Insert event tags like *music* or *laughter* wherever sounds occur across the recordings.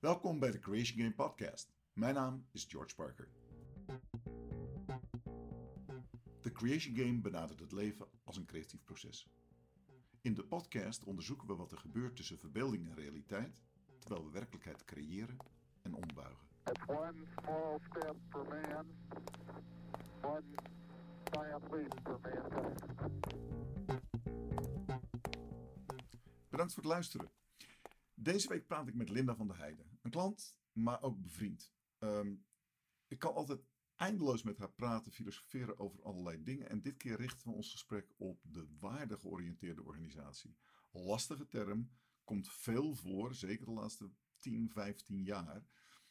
Welkom bij de Creation Game Podcast. Mijn naam is George Parker. De Creation Game benadert het leven als een creatief proces. In de podcast onderzoeken we wat er gebeurt tussen verbeelding en realiteit, terwijl we werkelijkheid creëren en ombuigen. It's one small step for man, one giant leap for mankind. Bedankt voor het luisteren. Deze week praat ik met Linda van der Heijden, een klant, maar ook bevriend. Ehm, ik kan altijd eindeloos met haar praten, filosoferen over allerlei dingen. En dit keer richten we ons gesprek op de waardegeoriënteerde organisatie. Lastige term, komt veel voor, zeker de laatste 10, 15 jaar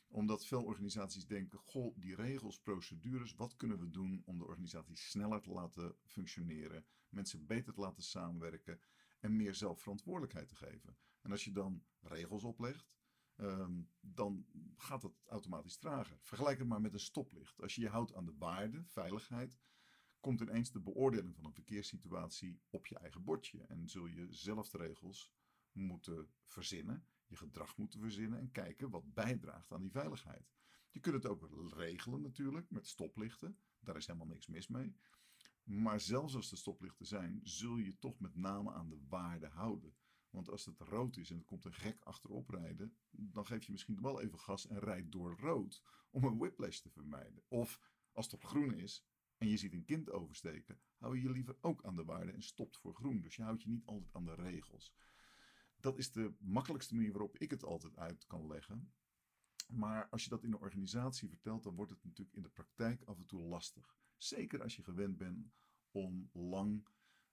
omdat veel organisaties denken: goh, die regels, procedures, wat kunnen we doen om de organisatie sneller te laten functioneren, mensen beter te laten samenwerken en meer zelfverantwoordelijkheid te geven. En als je dan regels oplegt, ehm, dan gaat dat automatisch trager. Vergelijk het maar met een stoplicht. Als je je houdt aan de waarde, veiligheid, komt ineens de beoordeling van een verkeerssituatie op je eigen bordje. En zul je zelf de regels moeten verzinnen, je gedrag moeten verzinnen en kijken wat bijdraagt aan die veiligheid. Je kunt het ook regelen natuurlijk met stoplichten. Daar is helemaal niks mis mee. Maar zelfs als er stoplichten zijn, zul je toch met name aan de waarde houden. Want als het rood is en er komt een gek achterop rijden, dan geef je misschien wel even gas en rijdt door rood om een whiplash te vermijden. Of als het op groen is en je ziet een kind oversteken, hou je je liever ook aan de waarde en stopt voor groen. Dus je houdt je niet altijd aan de regels. Dat is de makkelijkste manier waarop ik het altijd uit kan leggen. Maar als je dat in een organisatie vertelt, dan wordt het natuurlijk in de praktijk af en toe lastig. Zeker als je gewend bent om lang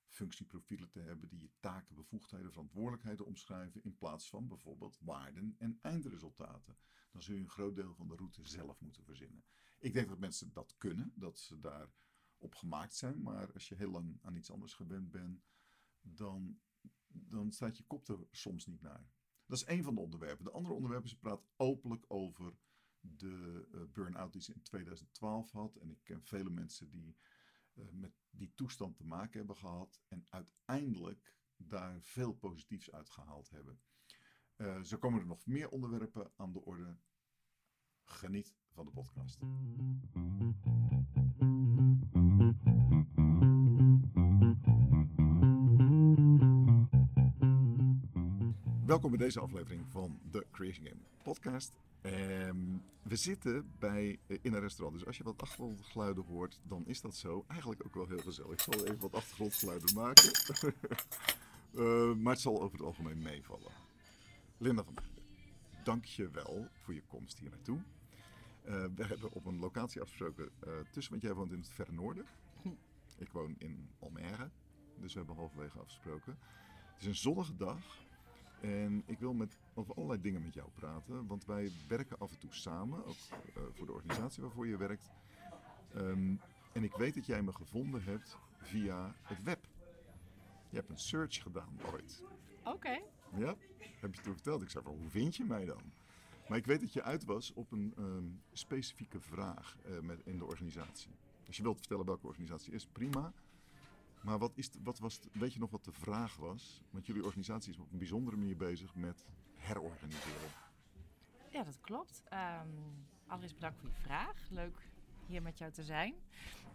functieprofielen te hebben die je taken, bevoegdheden, verantwoordelijkheden omschrijven in plaats van bijvoorbeeld waarden en eindresultaten. Dan zul je een groot deel van de route zelf moeten verzinnen. Ik denk dat mensen dat kunnen, dat ze daar op gemaakt zijn, maar als je heel lang aan iets anders gewend bent, dan, dan staat je kop er soms niet naar. Dat is één van de onderwerpen. De andere onderwerpen, ze praat openlijk over de uh, burn-out die ze in 2012 had. En ik ken vele mensen die met die toestand te maken hebben gehad. En uiteindelijk daar veel positiefs uit gehaald hebben. Uh, zo komen er nog meer onderwerpen aan de orde. Geniet van de podcast. Welkom bij deze aflevering van de Creation Game podcast. Um, we zitten bij, uh, in een restaurant, dus als je wat achtergrondgeluiden hoort, dan is dat zo. Eigenlijk ook wel heel gezellig. Ik zal even wat achtergrondgeluiden maken. uh, *laughs* maar het zal over het algemeen meevallen. Linda van dank je wel voor je komst hier naartoe. Uh, we hebben op een locatie afgesproken tussen, want jij woont in het verre noorden. Ik woon in Almere, dus we hebben halverwege afgesproken. Het is een zonnige dag. En ik wil met, over allerlei dingen met jou praten, want wij werken af en toe samen, ook uh, voor de organisatie waarvoor je werkt. Um, en ik weet dat jij me gevonden hebt via het web. Je hebt een search gedaan ooit. Oké. Okay. Ja, heb je toen verteld. Ik zei van, hoe vind je mij dan? Maar ik weet dat je uit was op een um, specifieke vraag uh, met, in de organisatie. Als je wilt vertellen welke organisatie is, prima. Maar wat, is, wat was, weet je nog wat de vraag was? Want jullie organisatie is op een bijzondere manier bezig met herorganiseren. Ja, dat klopt. Um, allereerst bedankt voor je vraag. Leuk hier met jou te zijn.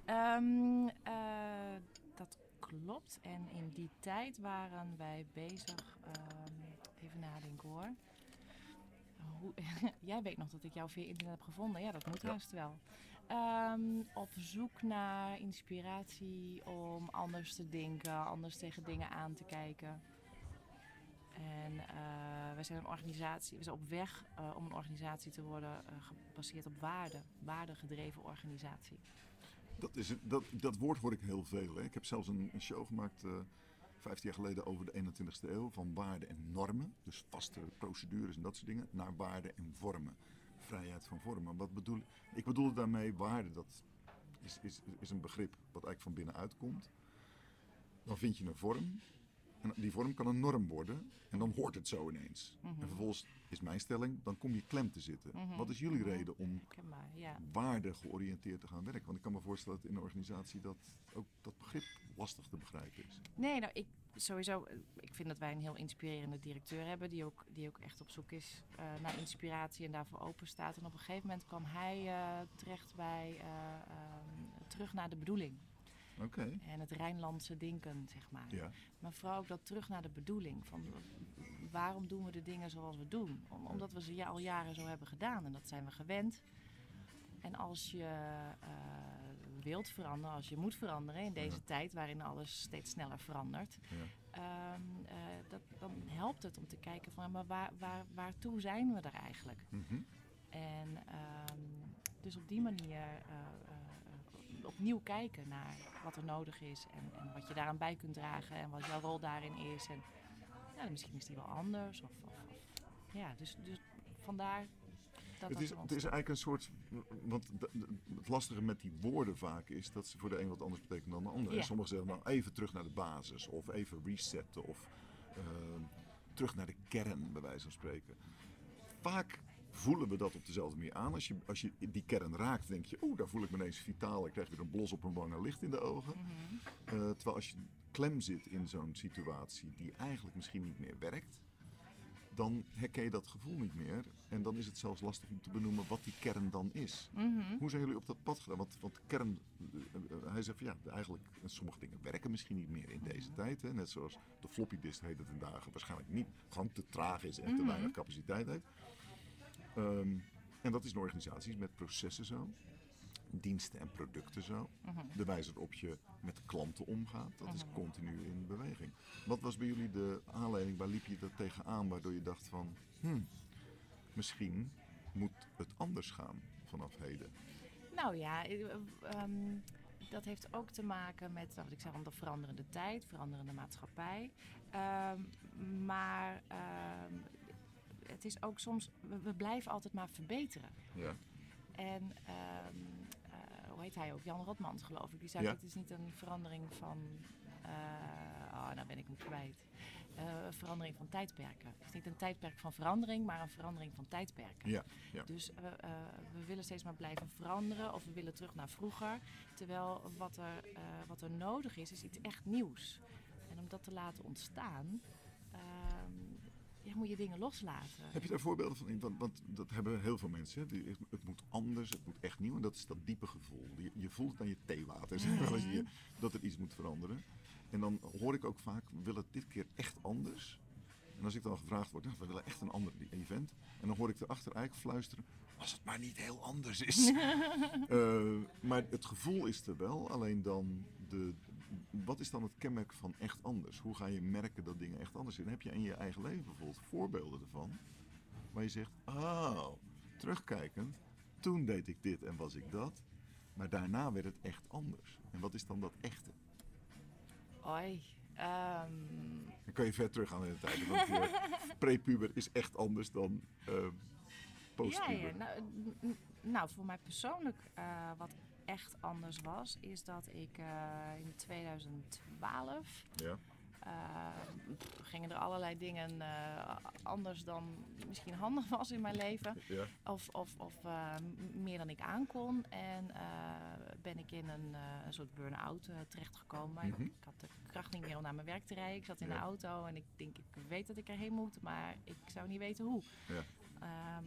Um, uh, dat klopt. En in die tijd waren wij bezig. Um, even nadenken hoor. Hoe, *laughs* jij weet nog dat ik jou via internet heb gevonden. Ja, dat moet ja. haast wel. Um, op zoek naar inspiratie om anders te denken, anders tegen dingen aan te kijken. En uh, wij zijn een organisatie, we zijn op weg uh, om een organisatie te worden uh, gebaseerd op waarde, waardegedreven organisatie. Dat, is, dat, dat woord hoor ik heel veel. Hè? Ik heb zelfs een, een show gemaakt uh, 15 jaar geleden over de 21ste eeuw. Van waarden en normen, dus vaste procedures en dat soort dingen, naar waarden en vormen vrijheid van vormen. Wat bedoel, ik bedoel daarmee waarde. Dat is, is, is een begrip wat eigenlijk van binnenuit komt. Dan vind je een vorm En die vorm kan een norm worden en dan hoort het zo ineens. Mhm. En vervolgens is mijn stelling, dan kom je klem te zitten. Mhm. Wat is jullie Mhm. reden om ja. waardegeoriënteerd te gaan werken? Want ik kan me voorstellen dat in een organisatie dat ook dat begrip lastig te begrijpen is. Nee, nou, ik sowieso, eh, ik vind dat wij een heel inspirerende directeur hebben, die ook, die ook echt op zoek is eh, naar inspiratie en daarvoor open staat. En op een gegeven moment kwam hij eh, terecht bij eh, ehm, terug naar de bedoeling Oké, en het Rijnlandse denken, zeg maar. ja. Maar vooral ook dat terug naar de bedoeling. Van waarom doen we de dingen zoals we doen? Om- omdat we ze al jaren zo hebben gedaan en dat zijn we gewend. En als je wilt veranderen, als je moet veranderen in deze Ja. tijd waarin alles steeds sneller verandert, Ja. ehm, eh, dat, dan helpt het om te kijken van maar waar, waar, waartoe zijn we er eigenlijk? Mhm. En ehm, dus op die manier eh, eh, opnieuw kijken naar wat er nodig is en, en wat je daaraan bij kunt dragen en wat jouw rol daarin is. En ja, misschien is die wel anders. Of, of, of- ja, dus, dus vandaar dat Het is, het is eigenlijk een soort. Want het lastige met die woorden vaak is dat ze voor de een wat anders betekenen dan de ander. Ja. En sommigen zeggen nou even terug naar de basis, of even resetten, of eh, terug naar de kern, bij wijze van spreken. Vaak voelen we dat op dezelfde manier aan. Als je, als je die kern raakt, denk je, oeh, daar voel ik me ineens vitaal. Ik krijg weer een blos op mijn wang en licht in de ogen. Mhm. Eh, terwijl als je klem zit in zo'n situatie die eigenlijk misschien niet meer werkt, dan herken je dat gevoel niet meer. En dan is het zelfs lastig om te benoemen wat die kern dan is. Mhm. Hoe zijn jullie op dat pad gedaan? Want, want de kern, eh, eh, hij zegt van ja, eigenlijk, sommige dingen werken misschien niet meer in deze tijd. Hè? Net zoals de floppy disk heet het in dagen waarschijnlijk niet, gewoon te traag is en te Mhm. weinig capaciteit heeft. Ehm, en dat is in organisaties met processen zo, diensten en producten zo. Mhm. De wijze waarop je met klanten omgaat, dat is Mhm. continu in beweging. Wat was bij jullie de aanleiding, waar liep je er tegenaan, waardoor je dacht van, hmm, misschien moet het anders gaan vanaf heden? Nou ja, eh, ehm, dat heeft ook te maken met, nou, wat ik zeg, de veranderende tijd, veranderende maatschappij. Ehm, maar ehm, het is ook soms, we, we blijven altijd maar verbeteren. Ja. En hoe heet hij ook? Jan Rotmans, geloof ik. Die zei: Ja. Het is niet een verandering van. eh oh, nou ben ik hem kwijt. Eh, een verandering van tijdperken. Het is niet een tijdperk van verandering, maar een verandering van tijdperken. Ja, ja. Dus eh, we willen steeds maar blijven veranderen of we willen terug naar vroeger. Terwijl wat er, wat er nodig is, is iets echt nieuws. En om dat te laten ontstaan, ja, moet je dingen loslaten. Heb je daar voorbeelden van? Want, want dat hebben heel veel mensen. Die- Het moet anders, het moet echt nieuw. En dat is dat diepe gevoel. Je, je voelt het aan je theewater, zeg maar, als je, dat er iets moet veranderen. En dan hoor ik ook vaak, we willen het dit keer echt anders. En als ik dan gevraagd word, nou, we willen echt een ander event. En dan hoor ik erachter eigenlijk fluisteren, als het maar niet heel anders is. *laughs* Eh, maar het gevoel is er wel, alleen dan de... Wat is dan het kenmerk van echt anders? Hoe ga je merken dat dingen echt anders zijn? Heb je in je eigen leven bijvoorbeeld voorbeelden ervan? Waar je zegt, oh, terugkijkend, toen deed ik dit en was ik dat. Maar daarna werd het echt anders. En wat is dan dat echte? Oi. ehm, Dan kan je ver teruggaan in de tijd. Want *laughs* prepuber is echt anders dan ja, postpuber. ja. Nou, nou, voor mij persoonlijk, eh, wat echt anders was, is dat ik eh, in 2012 Ja. eh, gingen er allerlei dingen eh, anders dan misschien handig was in mijn leven. Ja. Of, of, of meer dan ik aankon. En ben ik in een, een soort burn-out terechtgekomen. Ik- Mhm. Ik had de kracht niet meer om naar mijn werk te rijden. Ik zat in Ja. de auto en ik denk, ik weet dat ik erheen moet, maar ik zou niet weten hoe. Ja. Ehm,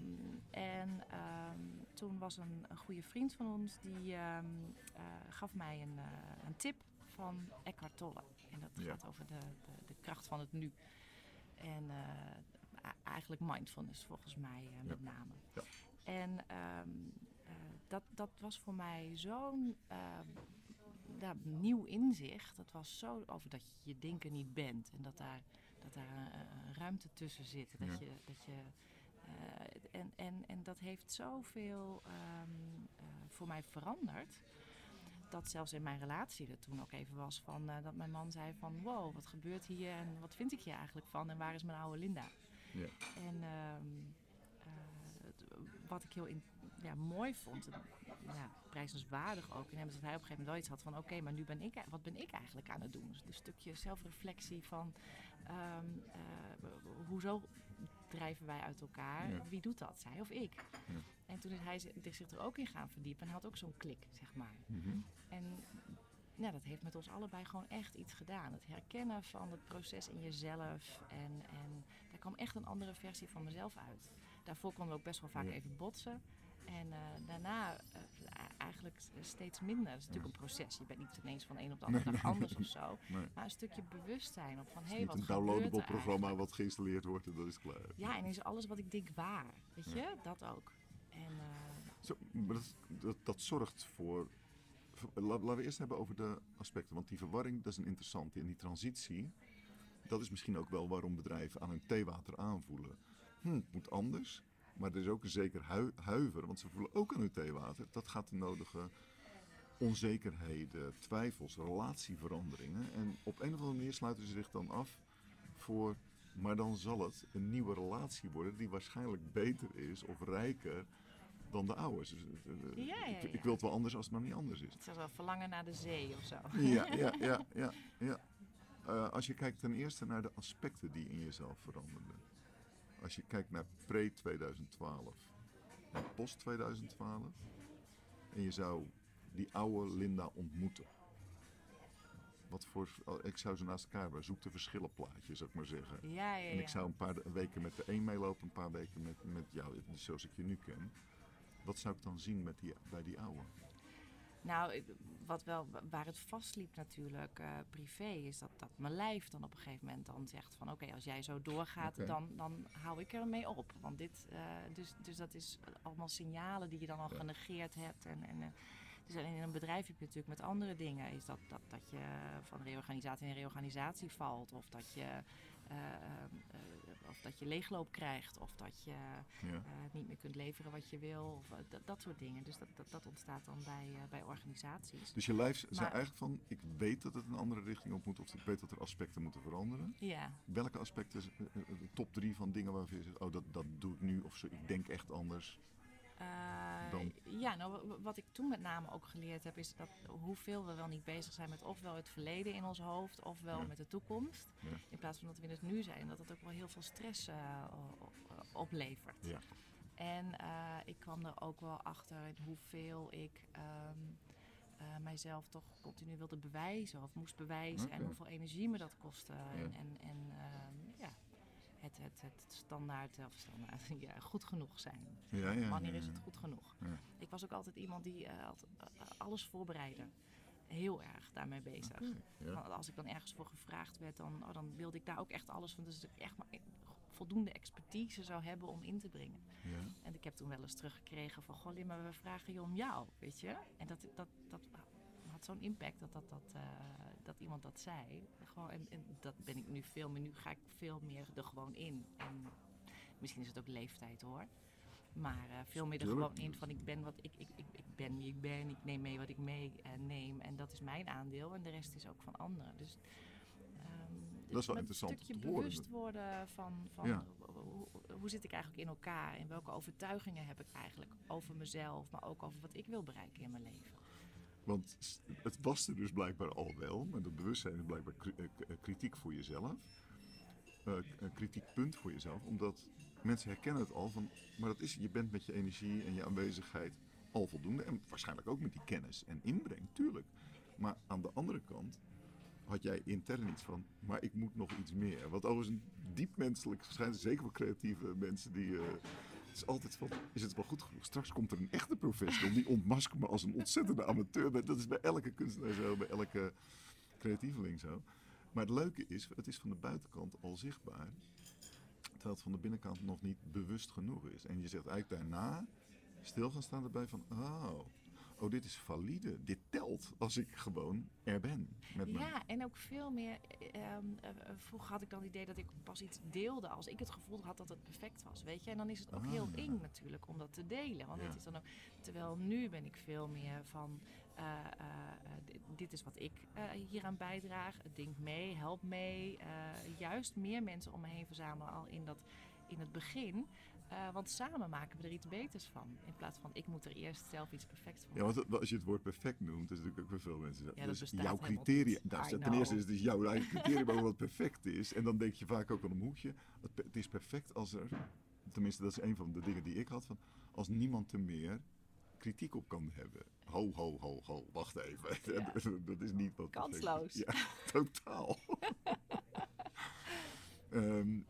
en ehm, toen was een, een goede vriend van ons die ehm, eh, gaf mij een, eh, een tip van Eckhart Tolle. En dat Ja. gaat over de, de, de kracht van het nu. En a- eigenlijk mindfulness volgens mij met name. Ja. En dat, dat was voor mij zo'n nieuw inzicht. Dat was zo over dat je je denken niet bent. En dat daar, dat daar een, een ruimte tussen zit. Dat je, dat je, eh, en, en, en dat heeft zoveel eh, voor mij veranderd. Dat zelfs in mijn relatie er toen ook even was van eh, dat mijn man zei van wow, wat gebeurt hier en wat vind ik hier eigenlijk van en waar is mijn oude Linda? Ja. En ehm, eh, wat ik heel in, ja, mooi vond, en, ja, prijzenswaardig ook in hem, is dat hij op een gegeven moment wel iets had van oké, maar nu ben ik, wat ben ik eigenlijk aan het doen? Dus een stukje zelfreflectie van ehm, eh, hoezo drijven wij uit elkaar? Ja. Wie doet dat, zij of ik? Ja. En toen is hij zi- zich er ook in gaan verdiepen en had ook zo'n klik, zeg maar. Mhm. En dat heeft met ons allebei gewoon echt iets gedaan. Het herkennen van het proces in jezelf. En, en daar kwam echt een andere versie van mezelf uit. Daarvoor konden we ook best wel vaak Ja. even botsen. En eh, daarna eh, eigenlijk steeds minder. Het is natuurlijk een proces. Je bent niet ineens van de een op de andere dag anders of zo. Nee. Maar een stukje bewustzijn op van, hé, is niet wat een downloadable er programma eigenlijk? wat geïnstalleerd wordt en dat is klaar. Ja, en is alles wat ik denk waar. Weet Ja. je, dat ook. En eh, Zo, maar dat, dat, dat zorgt voor. voor- la- laten we eerst hebben over de aspecten. Want die verwarring, dat is een interessante. En die transitie, dat is misschien ook wel waarom bedrijven aan hun theewater aanvoelen. Hm, het moet anders. Maar er is ook een zeker hui- huiver, want ze voelen ook aan hun theewater. Dat gaat de nodige onzekerheden, twijfels, relatieveranderingen. En op een of andere manier sluiten ze zich dan af voor. Maar dan zal het een nieuwe relatie worden die waarschijnlijk beter is of rijker dan de oude. Dus, eh, eh, Ja, ja, ik, ik wil het wel anders als het maar niet anders is. het is wel verlangen naar de zee of zo. Ja, *laughs* ja, ja, ja. ja. Eh, als je kijkt ten eerste naar de aspecten die in jezelf veranderden. Als je kijkt naar pre-2012 en post-2012. En je zou die oude Linda ontmoeten. Wat voor, oh, ik zou ze naast elkaar hebben. Zoek de verschillen plaatje, zou ik maar zeggen. Ja, ja, En ik zou een paar weken met de een meelopen, een paar weken met, met jou, zoals ik je nu ken. Wat zou ik dan zien met die, bij die oude? Nou, wat wel, waar het vastliep natuurlijk, eh, privé, is dat, dat mijn lijf dan op een gegeven moment dan zegt van oké, als jij zo doorgaat, dan, dan hou ik er mee op. Want dit, eh, dus, dus dat is allemaal signalen die je dan al Ja. genegeerd hebt. En, en, eh, dus in een bedrijf heb je natuurlijk met andere dingen, is dat, dat, dat je van reorganisatie in reorganisatie valt. Of dat je, of dat je leegloop krijgt, of dat je Ja. eh, niet meer kunt leveren wat je wil. Of, eh, dat, dat soort dingen. Dus dat, dat, dat ontstaat dan bij, eh, bij organisaties. Dus je lijf zei eigenlijk van, ik weet dat het een andere richting op moet, of ik weet dat er aspecten moeten veranderen. Ja, Welke aspecten, de top drie van dingen waarvan je zegt, oh dat, dat doe ik nu, of zo, ik denk echt anders. Eh, ja nou, wa- wat ik toen met name ook geleerd heb, is dat hoeveel we wel niet bezig zijn met ofwel het verleden in ons hoofd, ofwel Ja. met de toekomst. Ja. In plaats van dat we in het nu zijn. Dat het ook wel heel veel stress eh, o- oplevert. Ja. En eh, ik kwam er ook wel achter in hoeveel ik ehm, eh, mijzelf toch continu wilde bewijzen of moest bewijzen. En hoeveel energie me dat kostte. En, en, en ehm, het, het, het standaard, of standaard *laughs* ja, goed genoeg zijn. Ja, ja, Wanneer is het goed genoeg? Ik was ook altijd iemand die eh, eh, alles voorbereidde. Heel erg daarmee bezig. Want Als ik dan ergens voor gevraagd werd, dan, oh, dan wilde ik daar ook echt alles van. Dus dat ik echt maar voldoende expertise zou hebben om in te brengen. Ja. En ik heb toen wel eens teruggekregen van, goh, Lim, maar we vragen je om jou, weet je. En dat, dat, dat had zo'n impact dat, dat, dat, eh, dat iemand dat zei. Gewoon, en, en dat ben ik nu veel meer, nu ga ik veel meer er gewoon in. En misschien is het ook leeftijd hoor. Maar eh, veel meer er gewoon in van ik ben wat ik, ik, ik, ik ben wie ik ben. Ik neem mee wat ik mee eh. En dat is mijn aandeel. En de rest is ook van anderen. Dus, ehm, Dat is wel een interessant om stukje te bewust worden van, van Ja. hoe, hoe zit ik eigenlijk in elkaar. En welke overtuigingen heb ik eigenlijk over mezelf. Maar ook over wat ik wil bereiken in mijn leven. Want het was er dus blijkbaar al wel, maar dat bewustzijn is blijkbaar eh, eh, kritiek voor jezelf. Eh, een kritiekpunt voor jezelf, omdat mensen herkennen het al van, maar dat is, je bent met je energie en je aanwezigheid al voldoende. En waarschijnlijk ook met die kennis en inbreng, tuurlijk. Maar aan de andere kant had jij intern iets van, maar ik moet nog iets meer. Wat overigens een diep menselijk zeker voor creatieve mensen die... is altijd van, is het wel goed genoeg? Straks komt er een echte professional, die ontmaskert me als een ontzettende amateur. Dat is bij elke kunstenaar zo, bij elke creatieveling zo. Maar het leuke is, het is van de buitenkant al zichtbaar. Terwijl het van de binnenkant nog niet bewust genoeg is. En je zegt eigenlijk daarna stil gaan staan erbij van, oh, oh dit is valide. Dit telt als ik gewoon er ben met mijn... Ja, en ook veel meer. eh, ehm, eh, eh, vroeger had ik dan het idee dat ik pas iets deelde als ik het gevoel had dat het perfect was. Weet je, en dan is het ook Ah, heel ja. eng natuurlijk om dat te delen. Want Ja. het is dan ook. Terwijl nu ben ik veel meer van. eh, dit- dit is wat ik eh, hieraan bijdraag. Denk mee, help mee. juist meer mensen om me heen verzamelen al in dat. In het begin Eh, want samen maken we er iets beters van. In plaats van ik moet er eerst zelf iets perfects van Ja, want als je het woord perfect noemt, is natuurlijk ook voor veel mensen. dat dus jouw criteria. niet. Nou, ten eerste is het dus jouw eigen criteria over wat perfect is. En dan denk je vaak ook aan een hoekje. Het, het is perfect als er, tenminste dat is een van de dingen die ik had, van als niemand er meer kritiek op kan hebben. Ho, ho, ho, ho, wacht even. Ja. *laughs* dat is niet wat perfect is. Kansloos. Ja, *laughs* totaal. *laughs* Ehm,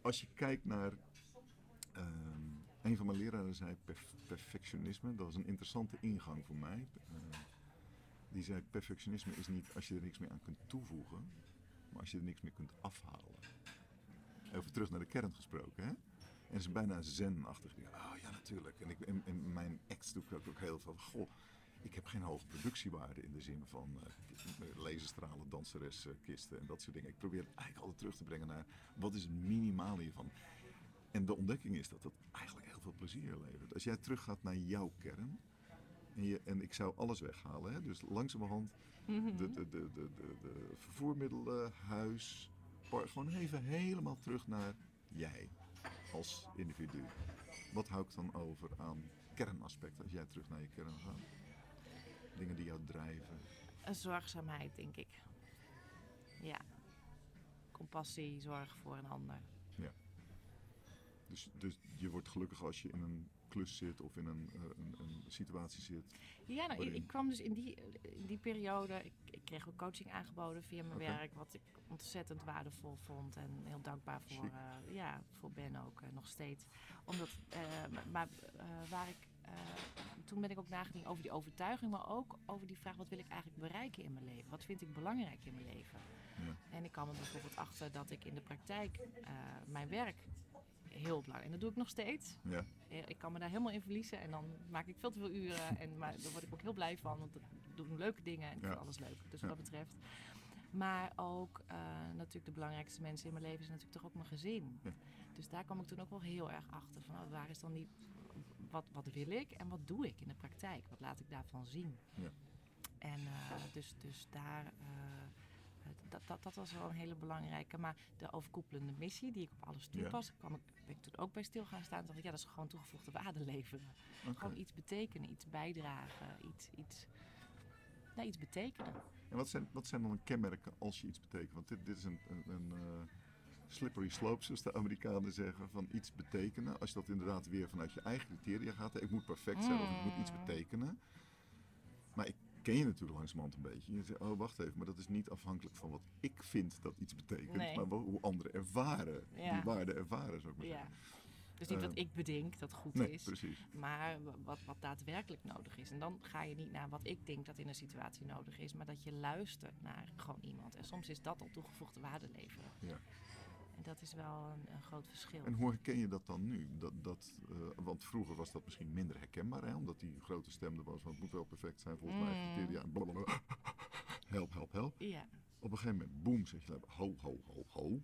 als je kijkt naar. Een van mijn leraren zei perf- perfectionisme. Dat was een interessante ingang voor mij. Eh, die zei: perfectionisme is niet als je er niks meer aan kunt toevoegen, maar als je er niks meer kunt afhalen. Even terug naar de kern gesproken, hè? En het is bijna zen-achtig. Oh ja, natuurlijk. En ik, in, mijn acts doe ik ook, heel veel goh, ik heb geen hoge productiewaarde in de zin van eh, laserstralen, danseressen, kisten en dat soort dingen. Ik probeer het eigenlijk altijd terug te brengen naar wat is het minimale hiervan. En de ontdekking is dat dat eigenlijk veel plezier levert. Als jij teruggaat naar jouw kern, en, je, en ik zou alles weghalen, hè? dus langzamerhand de, de, de, de, de, de vervoermiddelen, huis, gewoon even helemaal terug naar jij als individu. Wat hou ik dan over aan kernaspecten als jij terug naar je kern gaat? Dingen die jou drijven. Een zorgzaamheid, denk ik. Ja. Compassie, zorg voor een ander. Dus, dus je wordt gelukkig als je in een klus zit of in een, eh, een, een situatie zit. Ja, nou, ik, Waarin? ik kwam dus in die, in die periode. Ik, ik kreeg ook coaching aangeboden via mijn werk, wat ik ontzettend waardevol vond en heel dankbaar voor, eh, ja, voor Ben ook eh, nog steeds. Omdat, eh, maar eh, waar ik, eh, toen ben ik ook nagedacht over die overtuiging, maar ook over die vraag: wat wil ik eigenlijk bereiken in mijn leven? Wat vind ik belangrijk in mijn leven? Ja. En ik kwam er bijvoorbeeld achter dat ik in de praktijk eh, mijn werk heel belangrijk. En dat doe ik nog steeds. Ja, Eh, Ik kan me daar helemaal in verliezen en dan maak ik veel te veel uren. En, maar daar word ik ook heel blij van, want ik doe leuke dingen en ik Ja. vind alles leuk. Dus wat dat betreft. Maar ook eh, natuurlijk de belangrijkste mensen in mijn leven is natuurlijk toch ook mijn gezin. Ja. Dus daar kwam ik toen ook wel heel erg achter. Van, oh, waar is dan die, wat, wat wil ik en wat doe ik in de praktijk? Wat laat ik daarvan zien? Ja. En eh, dus, dus daar, dat, dat, dat was wel een hele belangrijke. Maar de overkoepelende missie die ik op alles Ja. toepas, kwam ik, ben ik toen ook bij stil gaan staan. dacht ik, ja, dat is gewoon toegevoegde waarde leveren. Gewoon iets betekenen, iets bijdragen, iets, iets, nou, iets betekenen. En wat zijn, wat zijn dan kenmerken als je iets betekent? Want dit, dit is een, een, een eh, slippery slope, zoals de Amerikanen zeggen, van iets betekenen. Als je dat inderdaad weer vanuit je eigen criteria gaat. Ik moet perfect zijn of ik moet iets Mm. betekenen. Maar ik ken je natuurlijk langzamerhand een beetje. Je zegt, oh wacht even, maar dat is niet afhankelijk van wat ik vind dat iets betekent. Nee. Maar wel hoe anderen ervaren, Ja. die waarde ervaren, zou ik maar Ja. zeggen. Dus niet Eh, dat ik bedenk dat goed Nee, is, precies. maar wa- wat, wat daadwerkelijk nodig is. En dan ga je niet naar wat ik denk dat in een situatie nodig is, maar dat je luistert naar gewoon iemand. En soms is dat al toegevoegde waarde leveren. Ja. En dat is wel een, een groot verschil. En hoe herken je dat dan nu? Dat, dat, eh, want vroeger was dat misschien minder herkenbaar, hè? omdat die grote stem er was van het moet wel perfect zijn volgens eigen Mm. criteria. En blablabla. Help, help, help. Ja, Op een gegeven moment, boem, zeg je, ho, ho, ho, ho.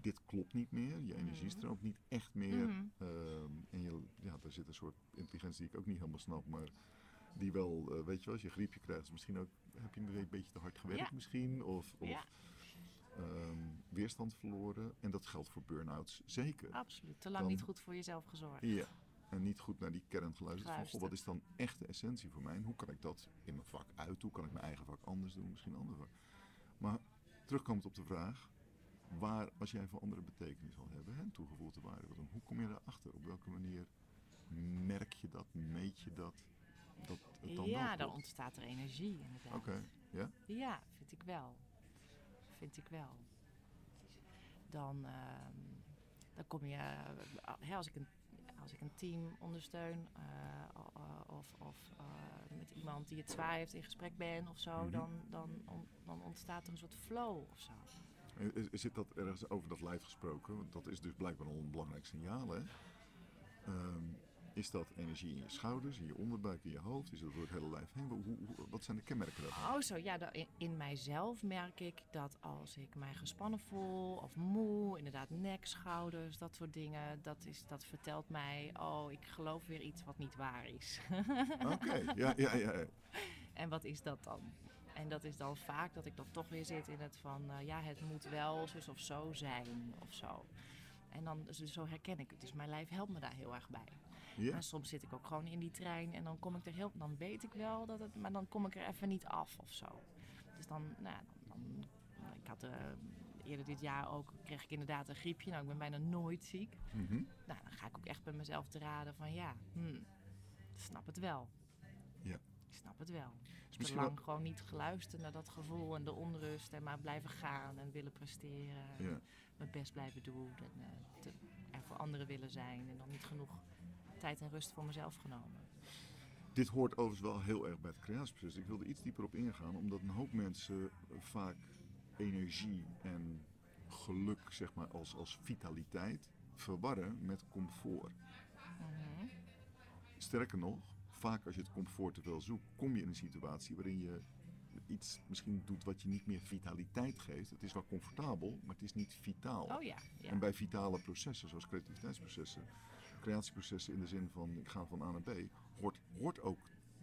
Dit klopt niet meer. Je energie Mhm. stroomt niet echt meer. Mhm. Ehm, en je, ja, daar zit een soort intelligentie die ik ook niet helemaal snap, maar die wel, eh, weet je wel, als je een griepje krijgt, is misschien ook, heb je een beetje te hard gewerkt Ja. misschien, of, of Ja. Ehm, weerstand verloren. En dat geldt voor burn-outs zeker. absoluut. Te lang Dan- niet goed voor jezelf gezorgd. Ja. En niet goed naar die kern geluisterd. Van, goh, Geluisterd. wat is dan echt de essentie voor mij? En hoe kan ik dat in mijn vak uit? Hoe kan ik mijn eigen vak anders doen? Misschien een ander vak. Maar terugkomend op de vraag. Waar, als jij voor anderen betekenis wil hebben, hè, toegevoegde waarde, wat dan, hoe kom je daarachter? Op welke manier merk je dat? Meet je dat? Dat het dan Ja, dan ontstaat er energie inderdaad. Oké, ja? Ja, vind ik wel. Vind ik wel. Dan, ehm, dan kom je, eh, als, ik een, als ik een team ondersteun eh, of, of eh, met iemand die het zwaar heeft in gesprek ben of zo, Mhm. dan, dan, on- dan ontstaat er een soort flow of zo. Zit dat ergens over dat lijf gesproken? Want dat is dus blijkbaar al een belangrijk signaal, hè? Ehm, is dat energie in je schouders, in je onderbuik, in je hoofd? Is dat door het hele lijf heen? Hoe, hoe- wat zijn de kenmerken daarvan? Oh zo, ja, in, in mijzelf merk ik dat als ik mij gespannen voel of moe, inderdaad nek, schouders, dat soort dingen, dat, is, dat vertelt mij, oh, ik geloof weer iets wat niet waar is. *laughs* Oké, ja, ja, ja. ja. En wat is dat dan? En dat is dan vaak dat ik dan toch weer zit in het van, eh, ja, het moet wel zus of zo zijn of zo. En dan, dus zo herken ik het. Dus mijn lijf helpt me daar heel erg bij. Ja. En soms zit ik ook gewoon in die trein en dan kom ik er heel... Dan weet ik wel dat het... Maar dan kom ik er even niet af of zo. Dus dan... Nou, ja, dan, dan ik had... eh, eerder dit jaar ook... kreeg ik inderdaad een griepje. Nou, ik ben bijna nooit ziek. Mhm. Nou, dan ga ik ook echt bij mezelf te raden van... Ja, hmm, snap het wel. Ja. Ik snap het wel. Te misschien lang wel- gewoon niet geluisterd naar dat gevoel en de onrust. En maar blijven gaan en willen presteren. en. Mijn best blijven doen. En eh, te- er voor anderen willen zijn. En dan niet genoeg tijd en rust voor mezelf genomen. Dit hoort overigens wel heel erg bij het creatieproces. Ik wilde iets dieper op ingaan, omdat een hoop mensen vaak energie en geluk, zeg maar, als, als vitaliteit verwarren met comfort. Mhm. Sterker nog, vaak als je het comfort te veel zoekt, kom je in een situatie waarin je iets misschien doet wat je niet meer vitaliteit geeft. Het is wel comfortabel, maar het is niet vitaal. Oh ja, ja. En bij vitale processen, zoals creativiteitsprocessen, creatieprocessen in de zin van ik ga van A naar B, hoort, hoort ook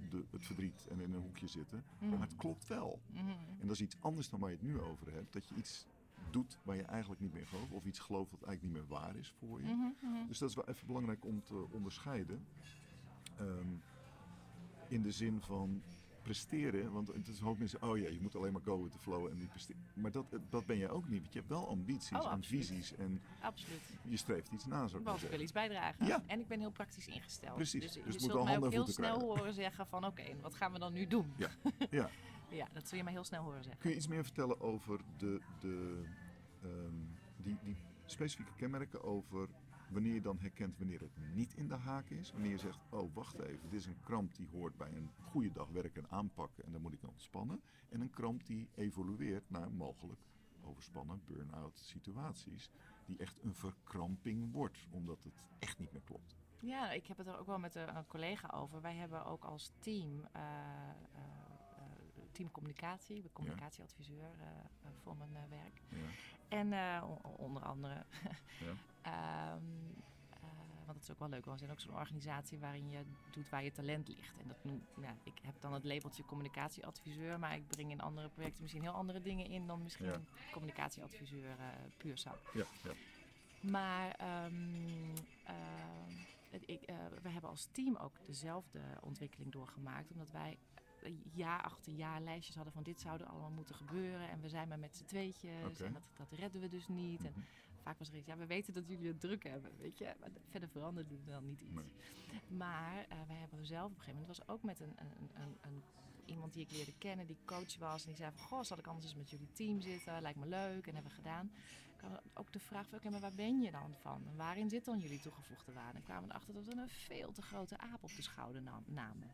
de, het verdriet en in een hoekje zitten. Maar het klopt wel. Mhm. En dat is iets anders dan waar je het nu over hebt. Dat je iets doet waar je eigenlijk niet meer gelooft. Of iets gelooft wat eigenlijk niet meer waar is voor je. Mhm, mhm. Dus dat is wel even belangrijk om te onderscheiden. Ehm, in de zin van presteren. Want het is een hoop mensen, oh ja, je moet alleen maar go with the flow en niet presteren. Maar dat, dat ben jij ook niet. Want je hebt wel ambities Oh, en visies. En Absoluut. je streeft iets na, maar Want ik wil iets bijdragen. Ja. En ik ben heel praktisch ingesteld. Precies. Dus, Dus je het moet zult mij ook heel snel krijgen. horen zeggen van oké, wat gaan we dan nu doen? Ja. Ja. *laughs* Ja, dat zul je mij heel snel horen zeggen. Kun je iets meer vertellen over de, de, ehm, die, die specifieke kenmerken over wanneer je dan herkent wanneer het niet in de haak is? Wanneer je zegt, oh wacht even, dit is een kramp die hoort bij een goede dag werken en aanpakken en dan moet ik ontspannen. En een kramp die evolueert naar mogelijk overspannen burn-out situaties. Die echt een verkramping wordt, omdat het echt niet meer klopt. Ja, ik heb het er ook wel met een, collega over. Wij hebben ook als team, eh, eh, team communicatie, ik ben communicatieadviseur eh, voor mijn eh, werk. Ja. En eh, onder andere, *laughs* Ja. eh, want dat is ook wel leuk, we zijn ook zo'n organisatie waarin je doet waar je talent ligt. En dat noem, ja, ik heb dan het labeltje communicatieadviseur, maar ik breng in andere projecten misschien heel andere dingen in dan misschien Ja. communicatieadviseur eh, puur zak. Ja, ja. Maar ehm, ehm, het- ik, we hebben als team ook dezelfde ontwikkeling doorgemaakt. Omdat wij jaar achter jaar lijstjes hadden van dit zou er allemaal moeten gebeuren. En we zijn maar met z'n tweetjes en dat, dat redden we dus niet. En Mhm. vaak was er iets, ja we weten dat jullie het druk hebben, weet je. Maar de- verder veranderde er dan niet iets. Nee. Maar eh, wij hebben zelf op een gegeven moment, het was ook met een, een, een, een, iemand die ik leerde kennen, die coach was. En die zei van, goh, zal ik anders eens met jullie team zitten? Lijkt me leuk en hebben we gedaan. Had ook de vraag van, oké, maar waar ben je dan van? En waarin zit dan jullie toegevoegde waarde? En kwamen we erachter dat we een veel te grote aap op de schouder nam- namen.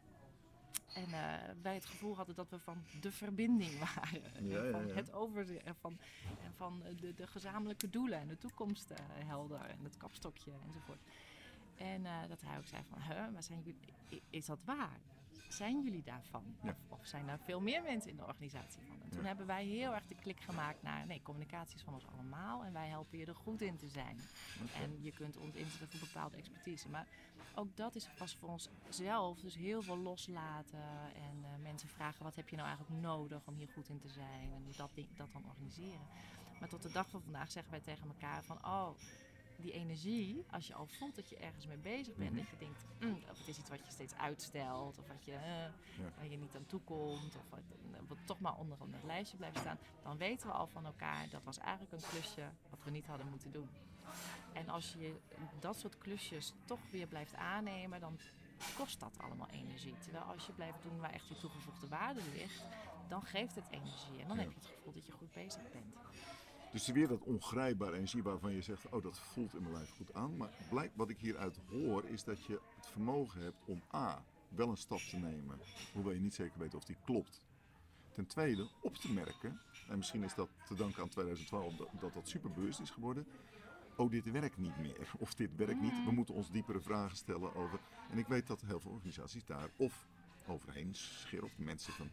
En eh, wij het gevoel hadden dat we van de verbinding waren. Ja, en van ja. het overzicht. En van, en van de, de gezamenlijke doelen en de toekomst eh, helder. En het kapstokje enzovoort. En eh, dat hij ook zei van, huh, maar zijn jullie, is dat waar? Zijn jullie daarvan? Ja. Of, of zijn er veel meer mensen in de organisatie van? En toen Ja. hebben wij heel erg de klik gemaakt naar, nee, communicatie is van ons allemaal. En wij helpen je er goed in te zijn. En je kunt ons inzetten voor bepaalde expertise. Maar ook dat is pas voor onszelf. Dus heel veel loslaten. En eh, mensen vragen, wat heb je nou eigenlijk nodig om hier goed in te zijn? En dat, dat dan organiseren. Maar tot de dag van vandaag zeggen wij tegen elkaar van... Oh, die energie, als je al voelt dat je ergens mee bezig bent, Mhm. dat je denkt, "Mm, of het is iets wat je steeds uitstelt, of wat je, eh, waar je niet aan toe komt, of wat, wat toch maar onder een lijstje blijft staan, dan weten we al van elkaar, dat was eigenlijk een klusje wat we niet hadden moeten doen. En als je dat soort klusjes toch weer blijft aannemen, dan kost dat allemaal energie. Terwijl als je blijft doen waar echt je toegevoegde waarde ligt, dan geeft het energie. En dan Ja. heb je het gevoel dat je goed bezig bent. Dus weer dat ongrijpbare energie waarvan je zegt, oh dat voelt in mijn lijf goed aan. Maar blijkt, wat ik hieruit hoor is dat je het vermogen hebt om A, wel een stap te nemen. Hoewel je niet zeker weet of die klopt. Ten tweede, op te merken, en misschien is dat te danken aan 2012 dat dat, dat superbewust is geworden. Oh, dit werkt niet meer. Of dit werkt niet. We moeten ons diepere vragen stellen over. En ik weet dat heel veel organisaties daar of overheen scheren. Of mensen van,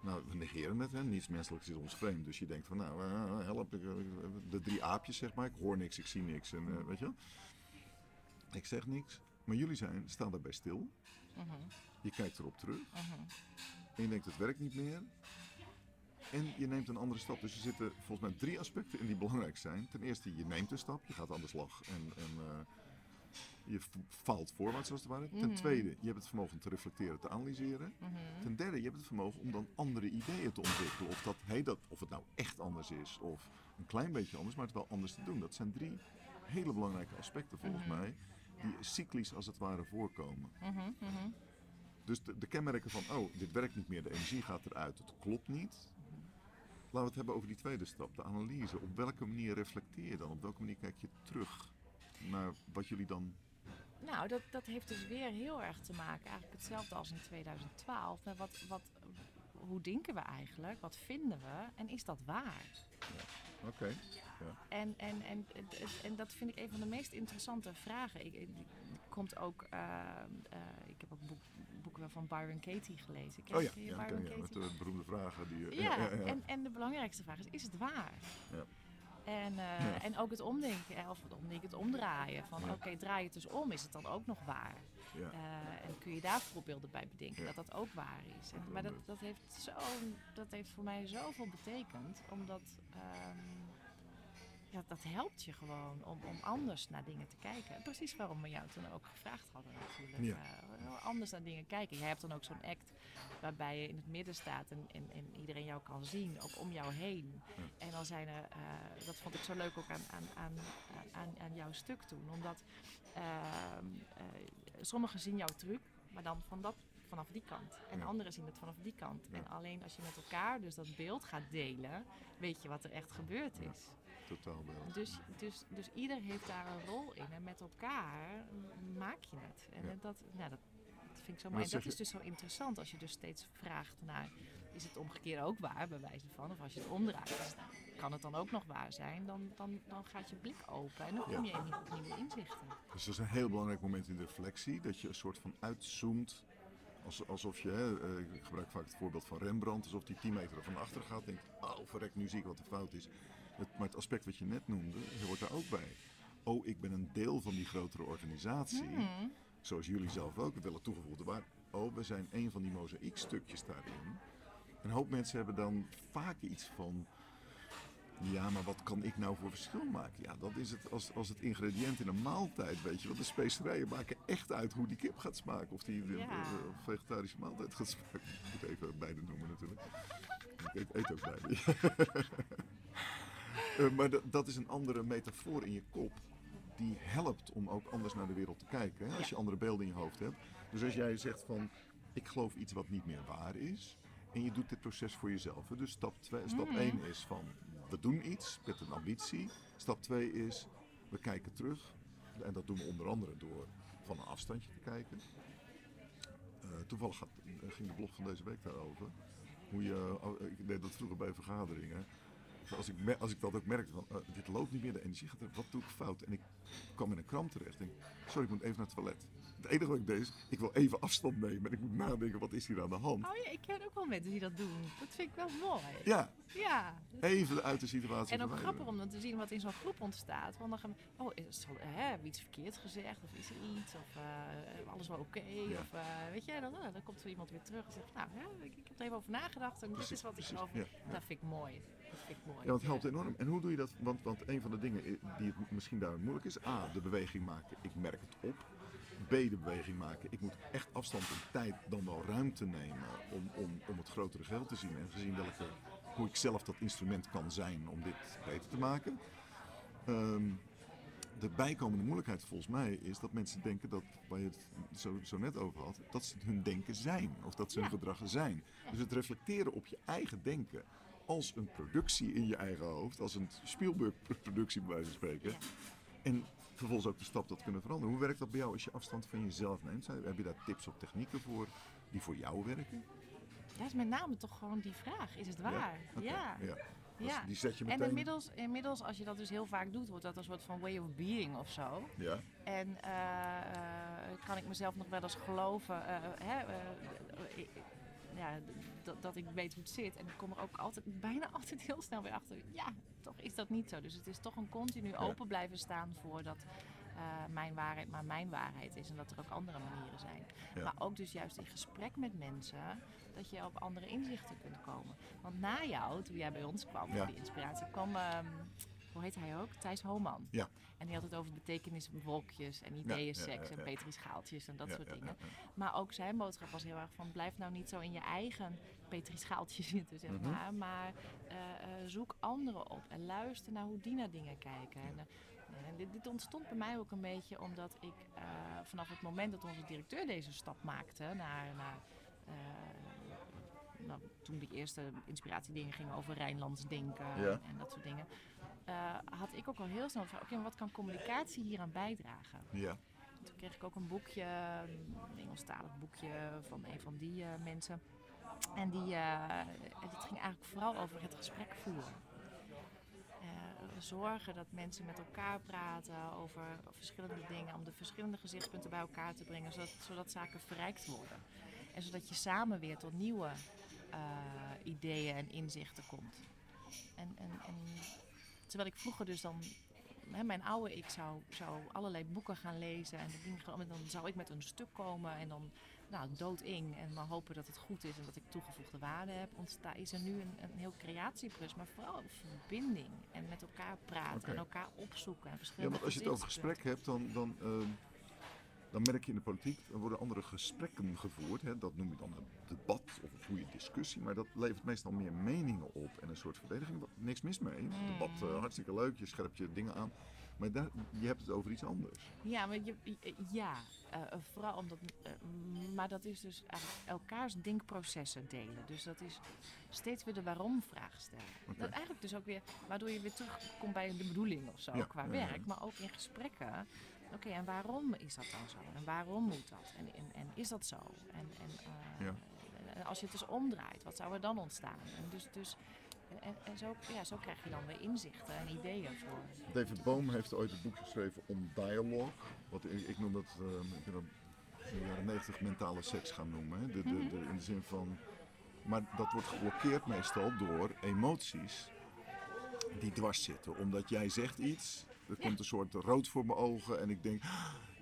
nou, we negeren het, hè. niets menselijks is ons vreemd. Dus je denkt van, nou, eh, help, ik, eh, de drie aapjes, zeg maar. Ik hoor niks, ik zie niks en eh, weet je wel. Ik zeg niks, maar jullie zijn, staan daarbij stil. Mhm, Je kijkt erop terug mhm. en je denkt, het werkt niet meer. En je neemt een andere stap. Dus er zitten volgens mij drie aspecten in die belangrijk zijn. Ten eerste, je neemt een stap, je gaat aan de slag en, en eh, je faalt voorwaarts als het ware. Ten Mhm. tweede, je hebt het vermogen te reflecteren, te analyseren. Mhm. Ten derde, je hebt het vermogen om dan andere ideeën te ontwikkelen. Of, dat, hey, dat, of het nou echt anders is, of een klein beetje anders, maar het wel anders te doen. Dat zijn drie hele belangrijke aspecten volgens Mhm. mij, die cyclisch als het ware voorkomen. Dus de, de kenmerken van, oh, dit werkt niet meer, de energie gaat eruit, het klopt niet. Laten we het hebben over die tweede stap, de analyse. Op welke manier reflecteer je dan? Op welke manier kijk je terug naar wat jullie dan... Nou, dat, dat heeft dus weer heel erg te maken, eigenlijk hetzelfde als in 2012. Met wat, wat, hoe denken we eigenlijk? Wat vinden we? En is dat waar? Oké. En, en, en, en, en dat vind ik een van de meest interessante vragen. Ik, ik, komt ook, eh, eh, ik heb ook boek, boeken van Byron Katie gelezen. Ken Oh ja, je ja, Byron ken je, met Katie? de beroemde vragen die... je- *laughs* Ja, En, en de belangrijkste vraag is, is het waar? Ja. En, eh, Ja. en ook het omdenken, eh, of het omdenken, het omdraaien. Van Ja. oké, draai het dus om, is het dan ook nog waar? ja. Eh, en kun je daar voorbeelden bij bedenken dat dat ook waar is? En, maar dat, dat, heeft zo, dat heeft voor mij zoveel betekend, omdat ehm, ja, dat helpt je gewoon om, om anders naar dingen te kijken. En precies waarom we jou toen ook gevraagd hadden natuurlijk. Ja. Eh, anders naar dingen kijken. Jij hebt dan ook zo'n act waarbij je in het midden staat en, en, en iedereen jou kan zien, ook om jou heen. Ja. En dan zijn er, eh, dat vond ik zo leuk ook aan, aan, aan, aan, aan jouw stuk toen, omdat ehm, eh, sommigen zien jouw truc, maar dan van dat, vanaf die kant. En Ja. anderen zien het vanaf die kant. Ja. En alleen als je met elkaar dus dat beeld gaat delen, weet je wat er echt gebeurd Ja. Totaalbeeld. Dus, dus, dus ieder heeft daar een rol in. En met elkaar maak je het. En Ja. dat, nou, dat, dat vind ik zo Maar mooi. En dat is dus zo interessant als je dus steeds vraagt naar... Is het omgekeerde ook waar, bij wijze van? Of als je het omdraait, kan het dan ook nog waar zijn? Dan, dan, dan gaat je blik open en dan kom je in nieuwe- nieuwe inzichten. Dus dat is een heel belangrijk moment in de reflectie. Dat je een soort van uitzoomt. Als, alsof je, hè, eh, ik gebruik vaak het voorbeeld van Rembrandt. Alsof die 10 meter van achter gaat. Denkt, oh verrek, nu zie ik wat de fout is. Het, maar het aspect wat je net noemde, hoort daar ook bij. Oh, ik ben een deel van die grotere organisatie. Hmm. Zoals jullie zelf ook, het willen toegevoegde waarde. Oh, we zijn een van die mozaïekstukjes daarin. Een hoop mensen hebben dan vaak iets van... Ja, maar wat kan ik nou voor verschil maken? Ja, dat is het als, als het ingrediënt in een maaltijd, weet je wel. De specerijen maken echt uit hoe die kip gaat smaken. Of die eh, Ja. eh, vegetarische maaltijd gaat smaken. Ik moet even beide noemen natuurlijk. Ik eet, eet ook beide. *laughs* Eh, maar dat- is een andere metafoor in je kop. Die helpt om ook anders naar de wereld te kijken. Hè? Als je andere beelden in je hoofd hebt. Dus als jij zegt van, ik geloof iets wat niet meer waar is. En je doet dit proces voor jezelf. Hè? Dus stap 1 stap één is van, we doen iets met een ambitie. Stap 2 is, we kijken terug. En dat doen we onder andere door van een afstandje te kijken. Eh, toevallig gaat, eh, ging de blog van deze week daarover. Hoe je, oh, ik deed dat vroeger bij vergaderingen. Als ik, als ik dat ook merkte eh, dit loopt niet meer, de energie gaat er, wat doe ik fout? En ik kwam in een kramp terecht. Denk, sorry, ik moet even naar het toilet. Het enige wat ik deed is, ik wil even afstand nemen en ik moet nadenken, wat is hier aan de hand? Oh ja, ik ken ook wel mensen die dat doen. Dat vind ik wel mooi. Ja, Ja, even uit de situatie En ook grappig om dan te zien wat in zo'n groep ontstaat. Want dan gaan we, oh, is het, hè, hebben we iets verkeerd gezegd? Of is er iets? Of eh, alles wel oké? Ja. Of eh, weet je, dan, eh, dan komt er iemand weer terug en zegt, nou, hè, ik, ik heb er even over nagedacht. En dit is wat ik geloof. ja, ja. Dat vind ik mooi. Dat vind ik mooi. Ja, het helpt enorm. En hoe doe je dat? Want, want een van de dingen die het misschien daar moeilijk is. A, de beweging maken. Ik merk het op. B, de beweging maken. Ik moet echt afstand in tijd dan wel ruimte nemen om, om, om het grotere geheel te zien. En gezien welke, hoe ik zelf dat instrument kan zijn om dit beter te maken. Ehm, de bijkomende moeilijkheid volgens mij is dat mensen denken dat, waar je het zo, zo net over had, dat ze hun denken zijn. Of dat ze hun Ja. gedrag zijn. Dus het reflecteren op je eigen denken als een productie in je eigen hoofd, als een Spielberg-productie bij wijze van spreken. Ja. En vervolgens ook de stap dat kunnen veranderen. Hoe werkt dat bij jou als je afstand van jezelf neemt? Heb je daar tips of technieken voor die voor jou werken? Dat is met name toch gewoon die vraag. Is het waar? Ja. ja. Ja. Die zet je En meteen... inmiddels, inmiddels, als je dat dus heel vaak doet, wordt dat een soort van way of being of zo. Ja, En eh, eh, kan ik mezelf nog wel eens geloven eh, hè, ja, dat, dat ik weet hoe het zit. En ik kom er ook altijd, bijna *laughs* altijd heel snel weer achter. Ja, toch is dat niet zo. Dus het is toch een continu open blijven staan voor dat, eh, mijn waarheid maar mijn waarheid is en dat er ook andere manieren zijn. Ja. Maar ook dus juist in gesprek met mensen dat je op andere inzichten kunt komen. Want na jou, toen jij bij ons kwam Ja. die inspiratie, kwam, ehm, hoe heet hij ook? Thijs Homan. Ja. En die had het over betekeniswolkjes en ideeën, ja, seks ja, en ja. Petri schaaltjes en dat soort dingen. Maar ook zijn boodschap was heel erg van blijf nou niet zo in je eigen Petri schaaltje *laughs* zitten, zeg Mhm. maar. Maar eh, eh, zoek anderen op en luister naar hoe die naar dingen kijken. En, eh, en dit, dit ontstond bij mij ook een beetje omdat ik vanaf het moment dat onze directeur deze stap maakte naar, naar nou, toen die eerste inspiratiedingen gingen over Rijnlands denken Ja. en dat soort dingen, had ik ook al heel snel van oké, wat kan communicatie hier aan bijdragen? Ja. Toen kreeg ik ook een boekje, een Engelstalig boekje van een van die mensen. En die, eh, dit ging eigenlijk vooral over het gesprek voeren. Eh, zorgen dat mensen met elkaar praten over verschillende dingen, om de verschillende gezichtspunten bij elkaar te brengen, zodat, zodat zaken verrijkt worden. En zodat je samen weer tot nieuwe eh, ideeën en inzichten komt. En, en, en terwijl ik vroeger dus dan hè, mijn oude ik zou, zou allerlei boeken gaan lezen en dan zou ik met een stuk komen en dan nou, dooding en maar hopen dat het goed is en dat ik toegevoegde waarde heb. Ontsta is er nu een, een heel creatieproject, maar vooral verbinding en met elkaar praten en elkaar opzoeken. En ja, verschillende want als je het over gesprek hebt, dan, dan, ehm, dan merk je in de politiek, er worden andere gesprekken gevoerd. Hè? Dat noem je dan een debat of een goede discussie. Maar dat levert meestal meer meningen op en een soort verdediging. Wat- Niks mis mee. Mm. Debat, eh, hartstikke leuk, je scherpt je dingen aan. Maar daar, je hebt het over iets anders. Ja, maar je, ja eh, eh, vooral omdat. eh, maar dat is dus eigenlijk elkaars denkprocessen delen. Dus dat is steeds weer de waarom-vraag stellen. Dat eigenlijk dus ook weer, waardoor je weer terugkomt bij de bedoeling of zo, Ja, qua werk, maar ook in gesprekken. Oké, en waarom is dat dan zo? En waarom moet dat? En, en, en is dat zo? En, en Ja. en als je het dus omdraait, wat zou er dan ontstaan? En, dus, dus, en, zo, ja, zo krijg je dan weer inzichten en ideeën voor. David Boom heeft ooit een boek geschreven om dialogue. Wat ik, noem dat, eh, ik dat in de jaren 90 mentale seks gaan noemen. Hè. De, de, in de zin van. Maar dat wordt geblokkeerd meestal door emoties die dwars zitten. Omdat jij zegt iets, er komt een soort rood voor mijn ogen en ik denk.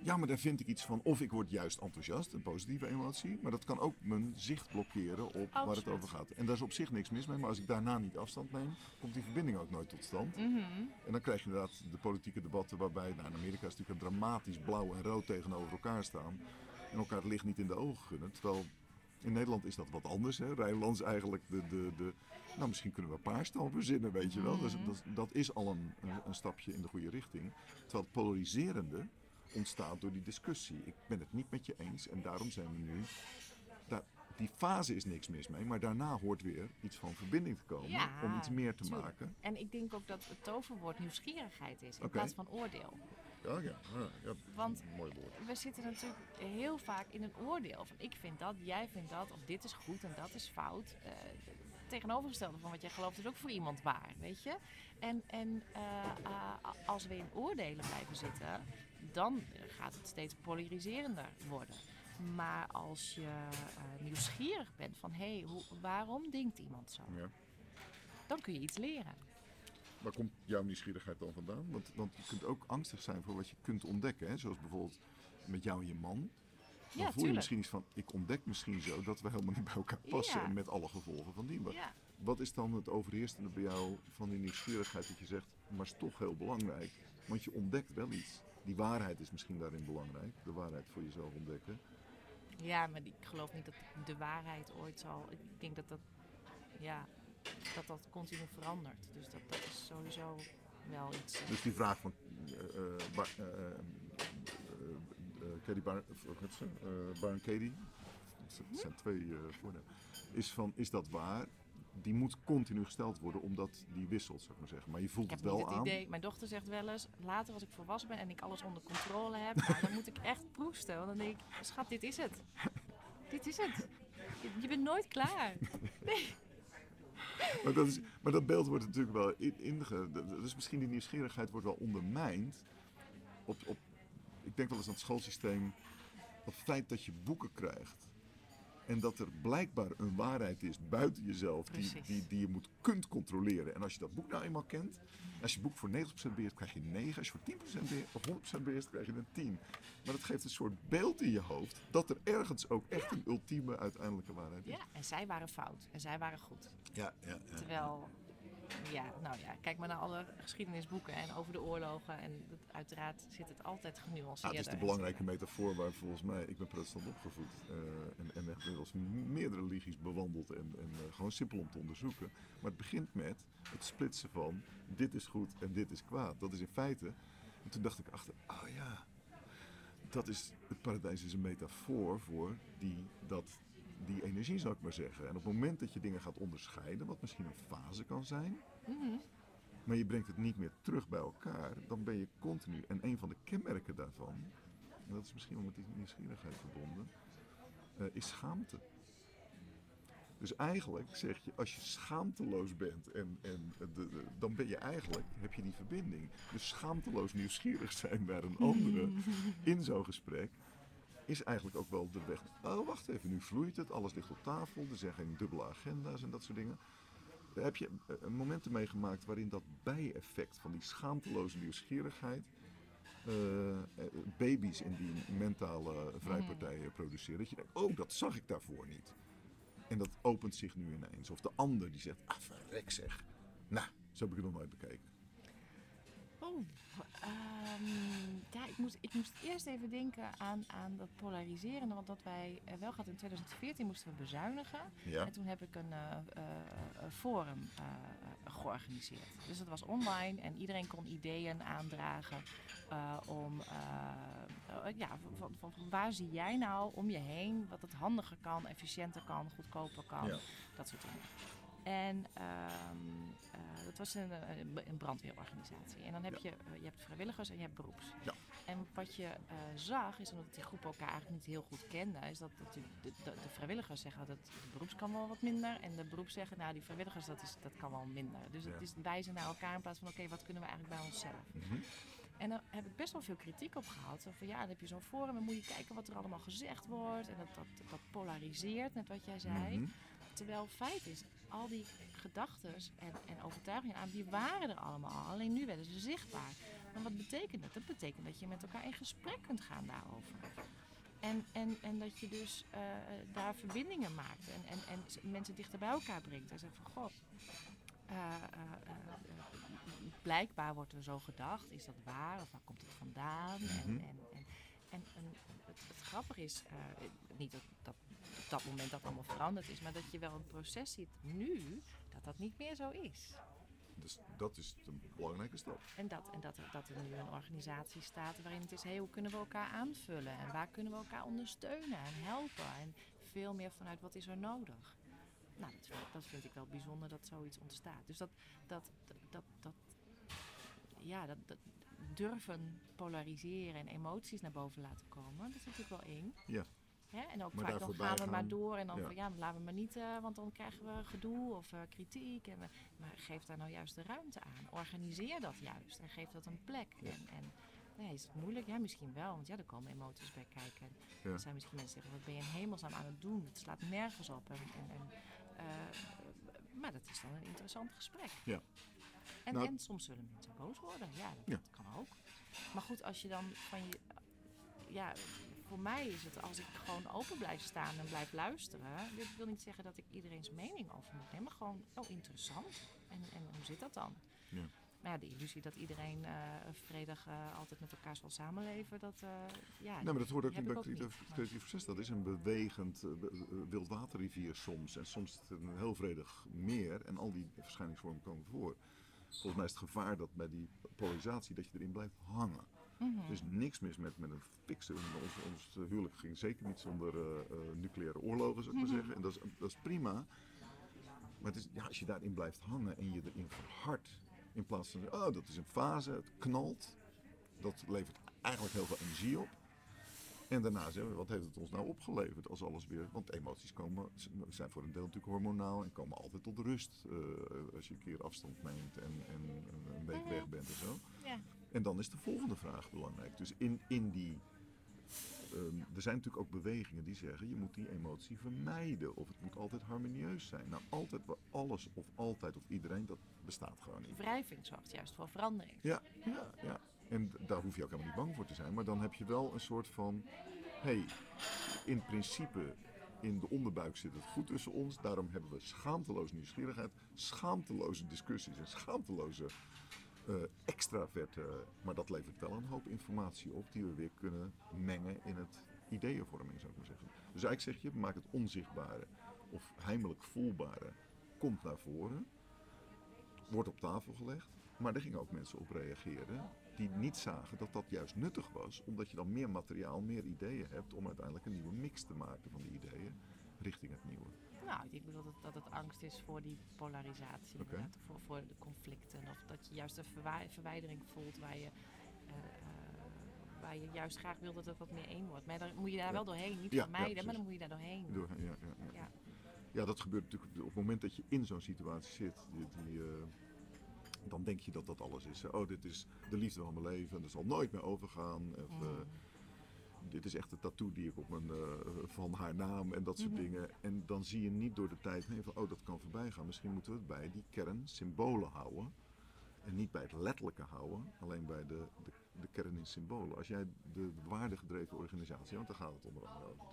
Ja, maar daar vind ik iets van. Of ik word juist enthousiast, een positieve emotie. Maar dat kan ook mijn zicht blokkeren op waar het over gaat. En daar is op zich niks mis mee. Maar als ik daarna niet afstand neem, komt die verbinding ook nooit tot stand. Mhm. En dan krijg je inderdaad de politieke debatten waarbij, nou in Amerika is natuurlijk een dramatisch blauw en rood tegenover elkaar staan. En elkaar het licht niet in de ogen gunnen. Terwijl in Nederland is dat wat anders. Hè? Rijnland is eigenlijk de, de, de, nou misschien kunnen we paars dan verzinnen, weet je wel. Dus, dat, dat is al een, een, een stapje in de goede richting. Terwijl het polariserende ontstaat door die discussie. Ik ben het niet met je eens en daarom zijn we nu... Daar, die fase is niks mis mee, maar daarna hoort weer iets van verbinding te komen Ja, om iets meer te tuurlijk. maken. En ik denk ook dat het toverwoord nieuwsgierigheid is in plaats van oordeel. Ja, ja, ja, Want- mooi woord. We zitten natuurlijk heel vaak in een oordeel van ik vind dat, jij vindt dat, of dit is goed en dat is fout. Eh, het tegenovergestelde van wat jij gelooft is ook voor iemand waar, weet je. En, en eh, ah, als we in oordelen blijven zitten, dan gaat het steeds polariserender worden. Maar als je eh, nieuwsgierig bent van hé, hey, waarom denkt iemand zo? Ja. Dan kun je iets leren. Waar komt jouw nieuwsgierigheid dan vandaan? Want, want je kunt ook angstig zijn voor wat je kunt ontdekken. Hè? Zoals bijvoorbeeld met jou en je man. Dan Ja, voel je tuurlijk. misschien iets van, ik ontdek misschien zo dat we helemaal niet bij elkaar passen. Ja. Met alle gevolgen van die. Ja. wat is dan het overheersende bij jou van die nieuwsgierigheid dat je zegt, maar is toch heel belangrijk. Want je ontdekt wel iets. Die waarheid is misschien daarin belangrijk. De waarheid voor jezelf ontdekken. Ja, maar ik geloof niet dat de waarheid ooit zal. Ik denk dat dat, ja, dat, dat continu verandert. Dus dat, dat is sowieso wel iets. eh, Dus die vraag van eh eh, eh, eh, eh, eh, Katie? Eh, Baron Katie. Het zijn twee eh voornamen. Is van, is dat waar? Die moet continu gesteld worden, omdat die wisselt, zou ik maar zeggen. Maar je voelt ik het heb wel niet het aan. idee. Mijn dochter zegt wel eens, later als ik volwassen ben en ik alles onder controle heb, nou, dan moet ik echt proesten. Want dan denk ik, schat, dit is het. *laughs* dit is het. Je, bent nooit klaar. *laughs* Maar dat, is, maar dat beeld wordt natuurlijk wel in, inge... Dus misschien die nieuwsgierigheid wordt wel ondermijnd. Op, op, ik denk wel eens aan het schoolsysteem. Het feit dat je boeken krijgt. En dat er blijkbaar een waarheid is buiten jezelf die, die, die je moet kunt controleren. En als je dat boek nou eenmaal kent, als je boek voor 90% beheerst, krijg je een 9. Als je voor 10% beheerst, of 100% beheerst, krijg je een 10. Maar dat geeft een soort beeld in je hoofd dat er ergens ook echt een ultieme uiteindelijke waarheid is. Ja, en zij waren fout en zij waren goed. Ja, ja, ja. Terwijl, ja, nou ja, kijk maar naar alle geschiedenisboeken en over de oorlogen. En dat, uiteraard zit het altijd Ah, genuanceerder. het is de belangrijke metafoor waar volgens mij, ik ben protestant opgevoed eh, en, en heb inmiddels meerdere religies bewandeld en, en eh, gewoon simpel om te onderzoeken. Maar het begint met het splitsen van dit is goed en dit is kwaad. Dat is in feite, en toen dacht ik achter, oh ja, dat is, het paradijs is een metafoor voor die, dat, die energie zou ik maar zeggen. En op het moment dat je dingen gaat onderscheiden, wat misschien een fase kan zijn, Mhm. maar je brengt het niet meer terug bij elkaar, dan ben je continu. En een van de kenmerken daarvan, en dat is misschien wel met die nieuwsgierigheid verbonden, eh, is schaamte. Dus eigenlijk zeg je, als je schaamteloos bent, en, en de, de- dan ben je eigenlijk, heb je die verbinding. Dus schaamteloos nieuwsgierig zijn naar een andere *laughs* in zo'n gesprek, is eigenlijk ook wel de weg. Oh, wacht even, nu vloeit het, alles ligt op tafel, er zijn geen dubbele agenda's en dat soort dingen. Heb je eh, momenten meegemaakt waarin dat bijeffect van die schaamteloze nieuwsgierigheid eh, eh, baby's in die mentale vrijpartijen produceren? Dat je denkt, oh, dat zag ik daarvoor niet. En dat opent zich nu ineens. Of de ander die zegt, ah, verrek zeg. Nou, zo heb ik het nog nooit bekeken. Oh, ehm, ja, ik moest, ik moest eerst even denken aan, aan dat polariseren. Want dat wij eh, wel gehad in 2014 moesten we bezuinigen. Ja, En toen heb ik een eh, eh, forum georganiseerd. Dus het was online en iedereen kon ideeën aandragen om, ja, van, van, van waar zie jij nou om je heen wat het handiger kan, efficiënter kan, goedkoper kan, Ja. dat soort dingen. En ehm, eh, dat was een, eh, een brandweerorganisatie. En dan heb je, eh, je hebt vrijwilligers en je hebt beroeps. Ja. En wat je zag, is omdat die groepen elkaar eigenlijk niet heel goed kenden, is dat, de, de, de vrijwilligers zeggen dat de beroeps kan wel wat minder. En de beroeps zeggen, nou die vrijwilligers dat, is, dat kan wel minder. Dus Ja. het is wijzen naar elkaar in plaats van oké, wat kunnen we eigenlijk bij onszelf. Mhm. En daar heb ik best wel veel kritiek op gehad. Van ja, dan heb je zo'n forum en moet je kijken wat er allemaal gezegd wordt. En dat, dat, dat polariseert, net wat jij zei. Mhm. Terwijl feit is, al die gedachten en, en overtuigingen aan, die waren er allemaal al. Alleen nu werden ze zichtbaar. Maar wat betekent dat? Dat betekent dat je met elkaar in gesprek kunt gaan daarover. En, en, en dat je dus eh, daar verbindingen maakt en, en, en mensen dichter bij elkaar brengt. En zegt van, god, eh, eh, blijkbaar wordt er zo gedacht. Is dat waar? Of waar komt het vandaan? Mhm. En, en, en, en, en het, het grappige is, niet dat, dat op dat moment dat allemaal veranderd is, maar dat je wel een proces ziet nu dat dat niet meer zo is. Dus dat is een belangrijke stap. En dat, en dat, er, dat er nu een organisatie staat waarin het is, hey, hoe kunnen we elkaar aanvullen en waar kunnen we elkaar ondersteunen en helpen en veel meer vanuit wat is er nodig. Nou, dat vind, dat vind ik wel bijzonder dat zoiets ontstaat. Dus dat, dat, dat, dat, ja, dat, dat durven polariseren en emoties naar boven laten komen, dat is natuurlijk wel eng. Ja. Hè? En ook Maar vaak dan gaan we maar door en dan ja. van ja, laten we maar niet, eh, want dan krijgen we gedoe of eh, kritiek. En we, maar geef daar nou juist de ruimte aan. Organiseer dat juist en geef dat een plek. Ja. En, en ja, is het moeilijk? Ja, misschien wel, want ja, er komen emoties bij kijken. Ja. Er zijn misschien mensen die zeggen, wat ben je in hemelsnaam aan het doen? Het slaat nergens op. En, en, eh, maar dat is dan een interessant gesprek. Ja. En, Nou- en soms zullen mensen boos worden. Ja, dat, Ja. dat kan ook. Maar goed, als je dan van je... Ja, voor mij is het als ik gewoon open blijf staan en blijf luisteren. Dit wil niet zeggen dat ik iedereen's mening over moet nemen. Maar gewoon, oh, interessant. En, en hoe zit dat dan? Ja. Maar ja, de illusie dat iedereen eh, vredig eh, altijd met elkaar zal samenleven, dat, eh, ja, Nee, maar dat hoort ook in bij creatief proces. Dat is een bewegend be- wildwaterrivier soms. En soms is het een heel vredig meer. En al die verschijningsvormen komen voor. Volgens mij is het gevaar dat bij die polarisatie dat je erin blijft hangen. Mhm. Er is niks mis met, met een fikse. Ons, ons huwelijk ging zeker niet zonder eh, eh, nucleaire oorlogen, zou ik maar zeggen. En dat is, dat is prima. Maar het is, ja, als je daarin blijft hangen en je erin verhardt. In plaats van, oh, dat is een fase, het knalt. Dat levert eigenlijk heel veel energie op. En daarna zeggen we, wat heeft het ons nou opgeleverd als alles weer... Want emoties komen, zijn voor een deel natuurlijk hormonaal en komen altijd tot rust. eh, als je een keer afstand neemt en, en een week weg bent en zo. ja. En dan is de volgende vraag belangrijk. Dus in, in die ehm, er zijn natuurlijk ook bewegingen die zeggen je moet die emotie vermijden. Of het moet altijd harmonieus zijn. Nou, altijd, alles of altijd of iedereen, dat bestaat gewoon niet. Wrijving zorgt juist voor verandering. Ja, ja, ja. En daar hoef je ook helemaal niet bang voor te zijn. Maar dan heb je wel een soort van... hey, in principe, in de onderbuik zit het goed tussen ons. Daarom hebben we schaamteloze nieuwsgierigheid, schaamteloze discussies en schaamteloze eh extraverte... Maar dat levert wel een hoop informatie op die we weer kunnen mengen in het ideeënvorming, zou ik maar zeggen. Dus eigenlijk zeg je, maak het onzichtbare of heimelijk voelbare komt naar voren wordt op tafel gelegd. Maar er gingen ook mensen op reageren die niet zagen dat dat juist nuttig was. Omdat je dan meer materiaal, meer ideeën hebt om uiteindelijk een nieuwe mix te maken van die ideeën richting het nieuwe. Nou, ik denk dat het, dat het angst is voor die polarisatie. Inderdaad, Voor, voor de conflicten. Of dat je juist een verwij- verwijdering voelt waar je, eh, eh, waar je juist graag wil dat het wat meer één wordt. Maar dan moet je daar Ja. wel doorheen. Niet Ja, vermijden, ja, maar dan moet je daar doorheen. Door, ja, ja, dat gebeurt natuurlijk op het moment dat je in zo'n situatie zit. Die, die, eh, dan denk je dat dat alles is. Oh, dit is de liefde van mijn leven en dat zal nooit meer overgaan. Of, Mm. Dit is echt de tattoo die ik op mijn, eh, van haar naam en dat soort Mhm. dingen. En dan zie je niet door de tijd heen van, oh, dat kan voorbij gaan. Misschien moeten we het bij die kern symbolen houden. En niet bij het letterlijke houden, alleen bij de, de, de kern in symbolen. Als jij de waardegedreven organisatie, want daar gaat het onder andere over.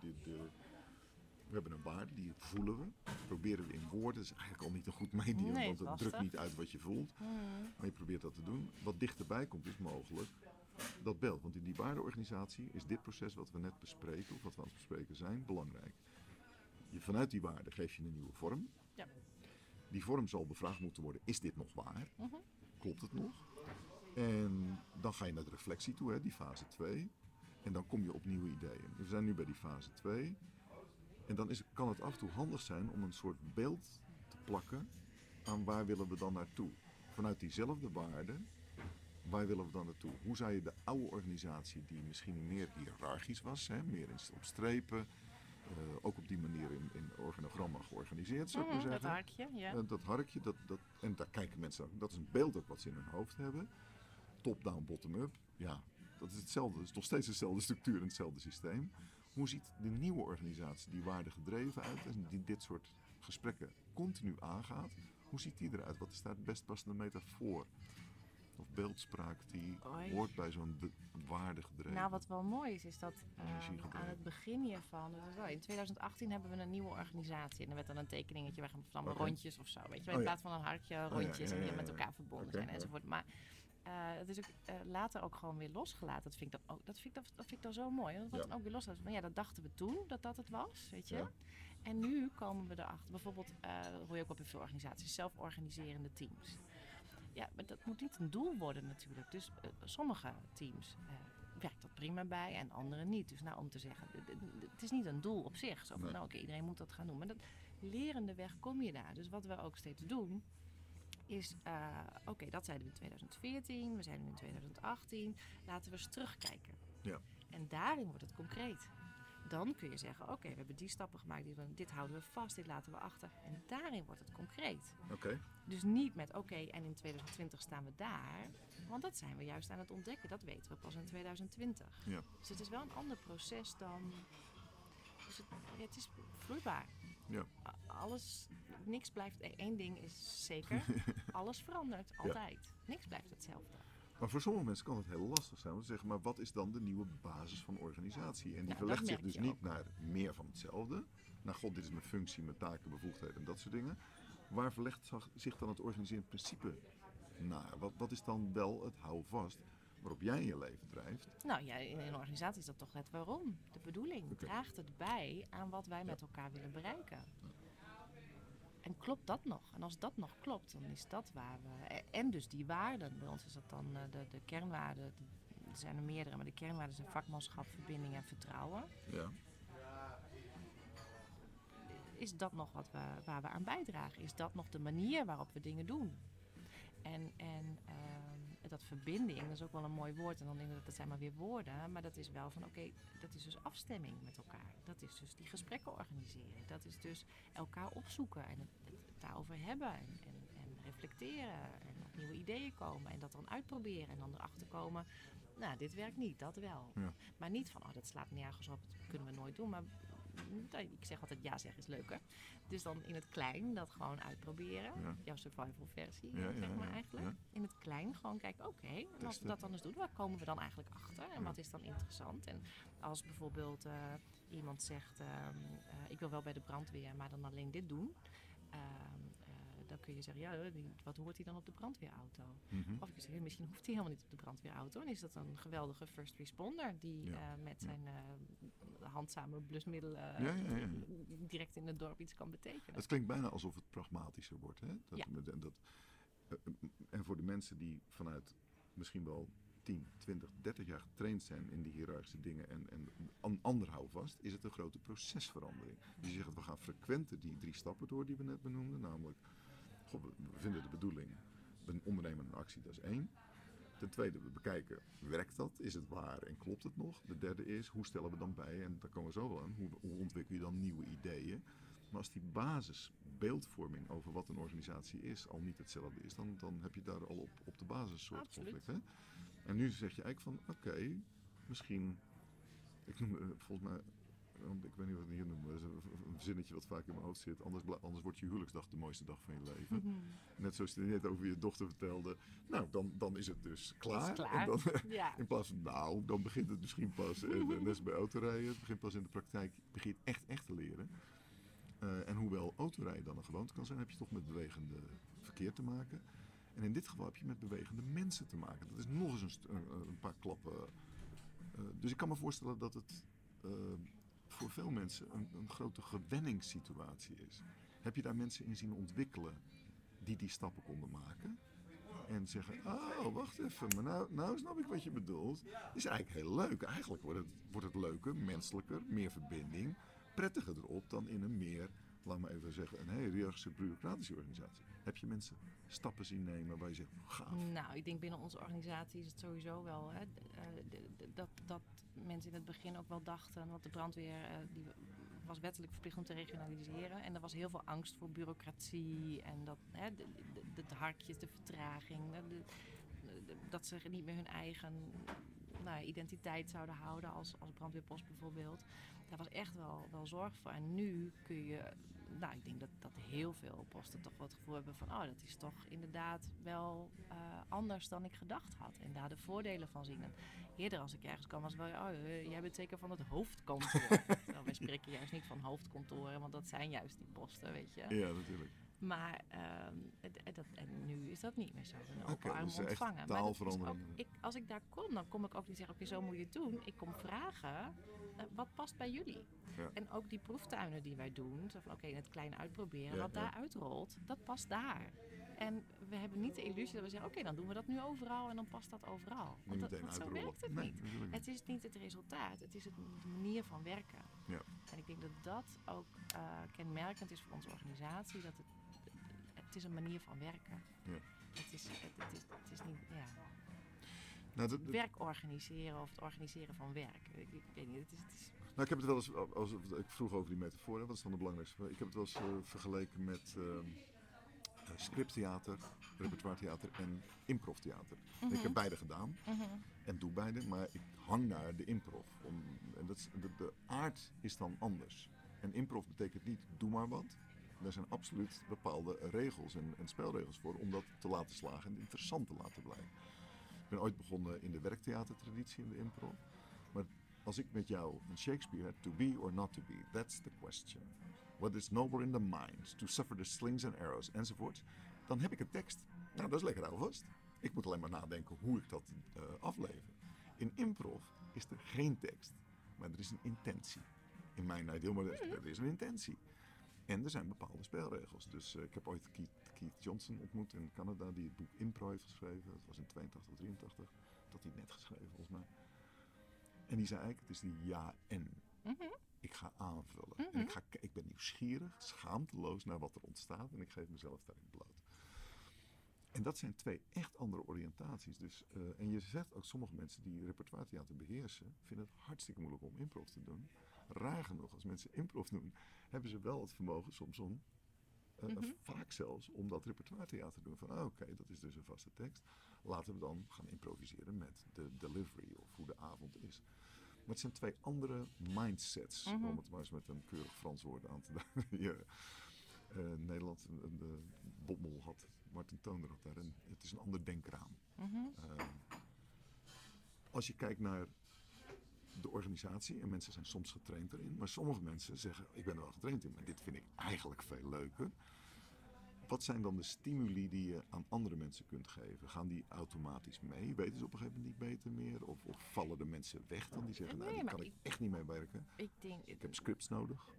Die, die, we hebben een waarde, die voelen we. Proberen we in woorden, dat is eigenlijk al niet een goed medium, Nee, want het lastig. drukt niet uit wat je voelt. Mm. Maar je probeert dat te doen. Wat dichterbij komt is mogelijk dat beeld. Want in die waardeorganisatie is dit proces wat we net bespreken, of wat we aan het bespreken zijn, belangrijk. Je, vanuit die waarde geef je een nieuwe vorm. Ja. Die vorm zal bevraagd moeten worden, is dit nog waar? Mhm. Klopt het nog? En dan ga je naar de reflectie toe, hè, die fase 2. En dan kom je op nieuwe ideeën. We zijn nu bij die fase 2. En dan is, kan het af en toe handig zijn om een soort beeld te plakken aan waar willen we dan naartoe. Vanuit diezelfde waarden, waar willen we dan naartoe? Hoe zou je de oude organisatie, die misschien meer hiërarchisch was, hè, meer in, op strepen, eh, ook op die manier in, in organogramma georganiseerd, zou ik maar Mm, dat zeggen. harkje, ja. Eh, dat harkje, dat, dat, en daar kijken mensen ook. Dat is een beeld ook wat ze in hun hoofd hebben. Top-down, bottom-up. Ja, dat is hetzelfde. Het is nog steeds dezelfde structuur en hetzelfde systeem. Hoe ziet de nieuwe organisatie die waarde gedreven uit en die dit soort gesprekken continu aangaat? Hoe ziet die eruit? Wat is daar het best passende metafoor? Of beeldspraak die Oei. hoort bij zo'n de- waardegedreven? Nou, wat wel mooi is, is dat ehm, aan het begin hiervan, in 2018 hebben we een nieuwe organisatie. En er werd dan een tekeningetje weg van rondjes of zo. Weet je. Oh, in ja. plaats van een hartje, ja, rondjes ja, en die met elkaar verbonden Oké, zijn enzovoort. Maar eh, het is ook eh, later ook gewoon weer losgelaten. Dat vind ik dan, ook, dat vind ik, dat, dat vind ik dan zo mooi. Dat wordt Ja. dan ook weer losgelaten. Van ja, dat dachten we toen, dat dat het was, weet je. Ja. En nu komen we erachter, bijvoorbeeld, dat hoor je ook op in veel organisaties, zelforganiserende teams. Ja, maar dat moet niet een doel worden natuurlijk. Dus eh, sommige teams eh, werkt dat prima bij en andere niet. Dus nou, om te zeggen, het is niet een doel op zich. Zo van, Nee. nou oké, iedereen moet dat gaan doen. Maar dat, lerende weg kom je daar. Dus wat we ook steeds doen, is, eh, oké, dat zeiden we in 2014, we zijn nu in 2018. Laten we eens terugkijken. Ja. En daarin wordt het concreet. Dan kun je zeggen, oké, we hebben die stappen gemaakt, die dit houden we vast, dit laten we achter. En daarin wordt het concreet. Oké, Dus niet met oké, en in 2020 staan we daar. Want dat zijn we juist aan het ontdekken. Dat weten we pas in 2020. Ja. Dus het is wel een ander proces dan. Dus het, ja, het is vloeibaar. Ja. Alles, niks blijft. één ding is zeker: *laughs* alles verandert altijd. Niks blijft hetzelfde. Maar voor sommige mensen kan het heel lastig zijn om te zeggen, maar wat is dan de nieuwe basis van organisatie? En die Ja, verlegt zich dus niet naar meer van hetzelfde. Naar god, dit is mijn functie, mijn taken, bevoegdheden en dat soort dingen. Waar verlegt zich dan het organiserend principe naar? Wat, wat is dan wel het houvast waarop jij je leven drijft? Nou ja, in een organisatie is dat toch net waarom. De bedoeling. Draagt het bij aan wat wij met elkaar willen bereiken. En klopt dat nog? En als dat nog klopt, dan is dat waar we. En dus die waarden. Bij ons is dat dan eh, de, de kernwaarden. de- Er zijn er meerdere, maar de kernwaarden zijn vakmanschap, verbinding en vertrouwen. Ja. Is dat nog wat we, waar we aan bijdragen? Is dat nog de manier waarop we dingen doen? En, en dat verbinding, dat is ook wel een mooi woord. En dan denk ik dat dat zijn maar weer woorden. Maar dat is wel van, oké, dat is dus afstemming met elkaar. Dat is dus die gesprekken organiseren. Dat is dus elkaar opzoeken en het, daarover hebben. En, en, en reflecteren en op nieuwe ideeën komen en dat dan uitproberen en dan erachter komen, nou, dit werkt niet, dat wel. Ja. Maar niet van, oh, dat slaat nergens op, dat kunnen we nooit doen. Maar ik zeg altijd, ja zeggen is leuker. Dus dan in het klein dat gewoon uitproberen. Ja. Jouw survival versie, Ja, zeg maar eigenlijk. In het klein gewoon kijken, oké, en als we dat dan eens doen, waar komen we dan eigenlijk achter? En wat is dan interessant? En als bijvoorbeeld eh, iemand zegt, ehm, eh, ik wil wel bij de brandweer, maar dan alleen dit doen. Eh, dan kun je zeggen, ja, die- wat hoort hij dan op de brandweerauto? Mhm. Of ik zeg, "Hey, misschien hoeft hij helemaal niet op de brandweerauto. En is dat een geweldige first responder die Ja. eh, met zijn eh, handzame blusmiddelen Ja, ja, ja. direct in het dorp iets kan betekenen. Het klinkt bijna alsof het pragmatischer wordt. Hè? Dat, en, dat, eh, en voor de mensen die vanuit misschien wel 10, 20, 30 jaar getraind zijn in die hiërarchische dingen en, en an, ander houvast, is het een grote procesverandering. Dus je zegt, we gaan frequenter die drie stappen door die we net benoemden. Namelijk, goh, we vinden de bedoeling, een ondernemen een actie, dat is één. Ten tweede, we bekijken, werkt dat? Is het waar en klopt het nog? De derde is, hoe stellen we dan bij? En daar komen we zo wel aan. Hoe, hoe ontwikkel je dan nieuwe ideeën? Maar als die basis, beeldvorming over wat een organisatie is, al niet hetzelfde is, dan, dan heb je daar al op, op de basis soort Absoluut. conflict. Hè? En nu zeg je eigenlijk van, oké, misschien, ik noem eh, volgens mij, ik weet niet wat ik hier noem, maar dat is een, een zinnetje wat vaak in mijn hoofd zit. Anders, anders wordt je huwelijksdag de mooiste dag van je leven. Mhm. Net zoals je net over je dochter vertelde. Nou, dan, dan is het dus klaar. klaar. En dan, *laughs* Ja, in plaats van, nou, dan begint het misschien pas, en, en net als bij autorijden, het begint pas in de praktijk, begint echt echt te leren. Eh, en hoewel autorijden dan een gewoonte kan zijn, heb je toch met bewegende verkeer te maken. En in dit geval heb je met bewegende mensen te maken. Dat is nog eens een, een, paar klappen. Eh, dus ik kan me voorstellen dat het eh, voor veel mensen een, een grote gewenningssituatie is. Heb je daar mensen in zien ontwikkelen die die stappen konden maken? En zeggen, oh, wacht even, maar nou, nou snap ik wat je bedoelt. is eigenlijk heel leuk. Eigenlijk wordt het, wordt het leuker, menselijker, meer verbinding, prettiger erop dan in een meer, laat maar even zeggen, een hele bureaucratische organisatie. Heb je mensen stappen zien nemen waar je zegt, gaaf. Nou, ik denk binnen onze organisatie is het sowieso wel hè, eh, dat, dat mensen in het begin ook wel dachten, want de brandweer eh, die was wettelijk verplicht om te regionaliseren en er was heel veel angst voor bureaucratie en dat hè, de, de, harkjes, de vertraging, dat ze niet meer hun eigen nou, identiteit zouden houden als, als brandweerpost bijvoorbeeld. Daar was echt wel, wel zorg voor. En nu kun je, nou, ik denk dat, dat heel veel posten toch wel het gevoel hebben van, oh, dat is toch inderdaad wel eh, anders dan ik gedacht had. En daar de voordelen van zien. En eerder als ik ergens kwam was wel, oh, eh, jij bent zeker van het hoofdkantoor. *laughs* Terwijl wij spreken juist niet van hoofdkantoren, want dat zijn juist die posten, weet je. Ja, natuurlijk. Maar ehm, het- dat, en nu is dat niet meer zo. Een open arm dus ontvangen. Maar ook- ik, als ik daar kom, dan kom ik ook niet zeggen, oké, zo moet je het doen. Ik kom vragen, eh, wat past bij jullie? Ja. En ook die proeftuinen die wij doen, zo van oké, in het klein uitproberen, Ja, wat ja. daar uitrolt, dat past daar. En we hebben niet de illusie dat we zeggen, oké, dan doen we dat nu overal en dan past dat overal. Want, dat, want zo werkt het nee, niet. Het is niet het resultaat, het is het, de manier van werken. Ja. En ik denk dat dat ook eh, kenmerkend is voor onze organisatie. Dat het, het is een manier van werken. Ja. Het, is, het, het is, het is niet ja, Nou, werk organiseren of het organiseren van werk. Ik, ik weet niet, het is, het is Nou, ik heb het wel eens, als, ik vroeg over die metafoor, hè, wat is dan de belangrijkste? Ik heb het wel eens eh, vergeleken met eh, scripttheater, repertoiretheater en improvtheater. Ik heb beide gedaan en doe beide, maar ik hang naar de improv. Om, en dat is, de, de aard is dan anders. En improv betekent niet doe maar wat. Er zijn absoluut bepaalde regels en, en spelregels voor om dat te laten slagen en interessant te laten blijven. Ik ben ooit begonnen in de werktheatertraditie in de improv. Maar als ik met jou een Shakespeare heb, to be or not to be, that's the question. What is noble in the mind, to suffer the slings and arrows, enzovoort. Dan heb ik een tekst. Nou, dat is lekker alvast. Ik moet alleen maar nadenken hoe ik dat eh, aflever. In improv is er geen tekst, maar er is een intentie. In mijn ideal, maar er is een intentie. En er zijn bepaalde spelregels. Dus eh, ik heb ooit Keith, Keith Johnson ontmoet in Canada, die het boek Impro heeft geschreven. Dat was in 82, 83. Dat hij net geschreven, volgens mij. En die zei eigenlijk, het is die ja en. Ik ga aanvullen. En ik, ga, ik ben nieuwsgierig, schaamteloos naar wat er ontstaat. En ik geef mezelf daarin bloot. En dat zijn twee echt andere oriëntaties. Dus, eh, en je zegt ook, sommige mensen die repertoiretheater beheersen, vinden het hartstikke moeilijk om improv te doen. Raar genoeg, als mensen improv doen, hebben ze wel het vermogen soms om Eh, Mhm. Vaak zelfs om dat repertoire theater te doen. Van ah, oké, dat is dus een vaste tekst. Laten we dan gaan improviseren met de delivery of hoe de avond is. Maar het zijn twee andere mindsets. Mhm. Om het maar eens met een keurig Frans woord aan te *laughs* duiden. Eh, Nederland, een, een Bommel had, Martin Toonder had daar. En het is een ander denkraam. Mhm. Eh, als je kijkt naar de organisatie, en mensen zijn soms getraind erin, maar sommige mensen zeggen: Ik ben er wel getraind in, maar dit vind ik eigenlijk veel leuker. Wat zijn dan de stimuli die je aan andere mensen kunt geven? Gaan die automatisch mee? Weten ze op een gegeven moment niet beter meer? Of, of vallen de mensen weg dan die zeggen: Nou, daar kan ik ik- echt niet mee werken. Ik denk, Ik heb scripts nodig.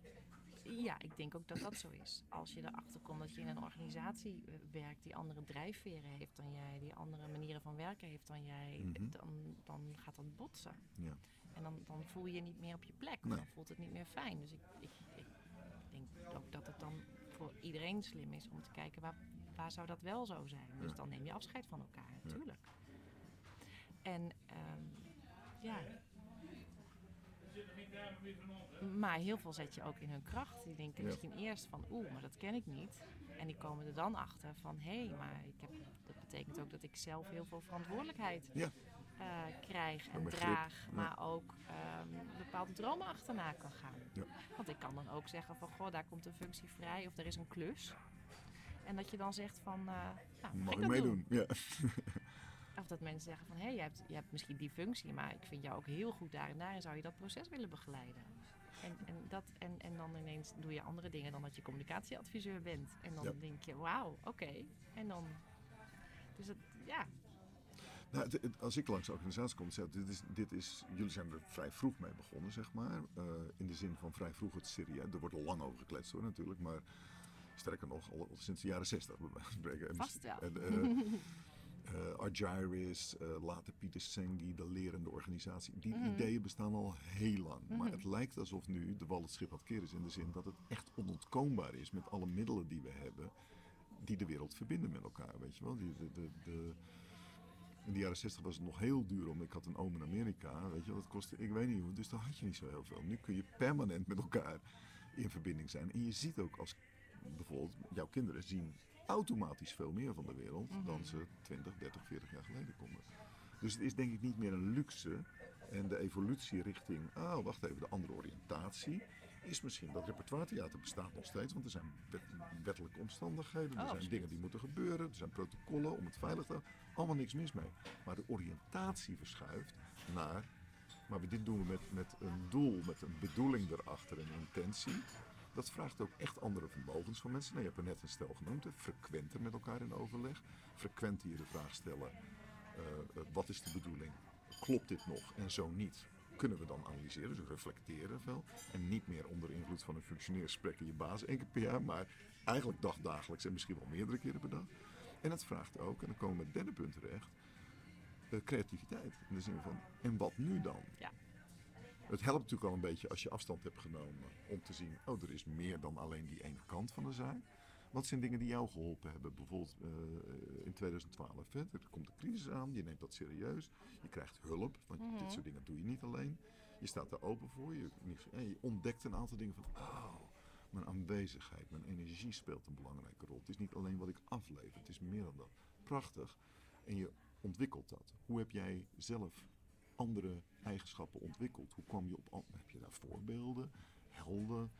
Ja, ik denk ook dat dat zo is. Als je erachter komt dat je in een organisatie eh, werkt die andere drijfveren heeft dan jij, die andere manieren van werken heeft dan jij, Mhm. dan, dan gaat dat botsen. Ja. En dan, dan voel je je niet meer op je plek. Nee. Dan voelt het niet meer fijn. Dus ik, ik, ik denk ook dat het dan voor iedereen slim is om te kijken waar, waar zou dat wel zo zijn. Dus Ja. dan neem je afscheid van elkaar, natuurlijk. En ehm, ja. Maar heel veel zet je ook in hun kracht. Die denken Ja. misschien eerst van oeh, maar dat ken ik niet. En die komen er dan achter van hé, hey, maar ik heb, dat betekent ook dat ik zelf heel veel verantwoordelijkheid Ja. Eh, krijg en draag. ja. Maar ook ehm, bepaalde dromen achterna kan gaan. Ja. Want ik kan dan ook zeggen van goh, daar komt een functie vrij of er is een klus. En dat je dan zegt van, nou, Mag ik ik dat meedoen? Ja. *laughs* Of dat mensen zeggen van, hé, hey, je, hebt, je hebt misschien die functie, maar ik vind jou ook heel goed daar en daarin zou je dat proces willen begeleiden. En, en, dat, en, en dan ineens doe je andere dingen dan dat je communicatieadviseur bent. En dan Ja. denk je, wauw, oké. En dan, dus het, ja, Nou, het- het- als ik langs de organisatie kom, zeg ik, dit is, dit is, jullie zijn er vrij vroeg mee begonnen, zeg maar. Eh, in de zin van vrij vroeg het serieus. Er wordt al lang over gekletst hoor, natuurlijk. Maar sterker nog, al, al sinds de jaren zestig Vast wel. En, eh, eh, Argyris, eh, later Pieter Senge, de lerende organisatie. Die Mhm. ideeën bestaan al heel lang. Maar Mhm. het lijkt alsof nu de wal het schip het keren is. In de zin dat het echt onontkoombaar is met alle middelen die we hebben. Die de wereld verbinden met elkaar, weet je wel. Die, de, de, de, in de jaren 60 was het nog heel duur om. Ik had een oom in Amerika, weet je. Dat kostte, ik weet niet hoe, dus daar had je niet zo heel veel. Nu kun je permanent met elkaar in verbinding zijn. En je ziet ook als bijvoorbeeld jouw kinderen zien automatisch veel meer van de wereld Mhm. dan ze 20, 30, 40 jaar geleden konden. Dus het is denk ik niet meer een luxe. En de evolutie richting, oh wacht even, de andere oriëntatie is misschien dat repertoire theater bestaat nog steeds, want er zijn wet- wettelijke omstandigheden, er Oh, zijn dingen die moeten gebeuren, er zijn protocollen om het veilig te houden, allemaal niks mis mee. Maar de oriëntatie verschuift naar, maar dit doen we met, met een doel, met een bedoeling erachter, een intentie. Dat vraagt ook echt andere vermogens van mensen. Nou, je hebt er net een stel genoemd, frequenter met elkaar in overleg. Frequenter je de vraag stellen, eh, eh, wat is de bedoeling? Klopt dit nog? En zo niet. Kunnen we dan analyseren, dus reflecteren veel. En niet meer onder invloed van een functioneringsgesprek in je baas één keer per jaar, maar eigenlijk dagdagelijks en misschien wel meerdere keren per dag. En het vraagt ook, en dan komen we met het derde punt terecht, eh, creativiteit. In de zin van, en wat nu dan? Ja. Het helpt natuurlijk al een beetje als je afstand hebt genomen om te zien, oh, er is meer dan alleen die ene kant van de zaak. Wat zijn dingen die jou geholpen hebben? Bijvoorbeeld eh, in 2012, hè? er komt een crisis aan, je neemt dat serieus, je krijgt hulp, want Mhm. dit soort dingen doe je niet alleen. Je staat er open voor, je, en je ontdekt een aantal dingen van, oh, mijn aanwezigheid, mijn energie speelt een belangrijke rol. Het is niet alleen wat ik aflever, het is meer dan dat. Prachtig. En je ontwikkelt dat. Hoe heb jij zelf andere eigenschappen ontwikkeld? Hoe kwam je op... Heb je daar voorbeelden, helden,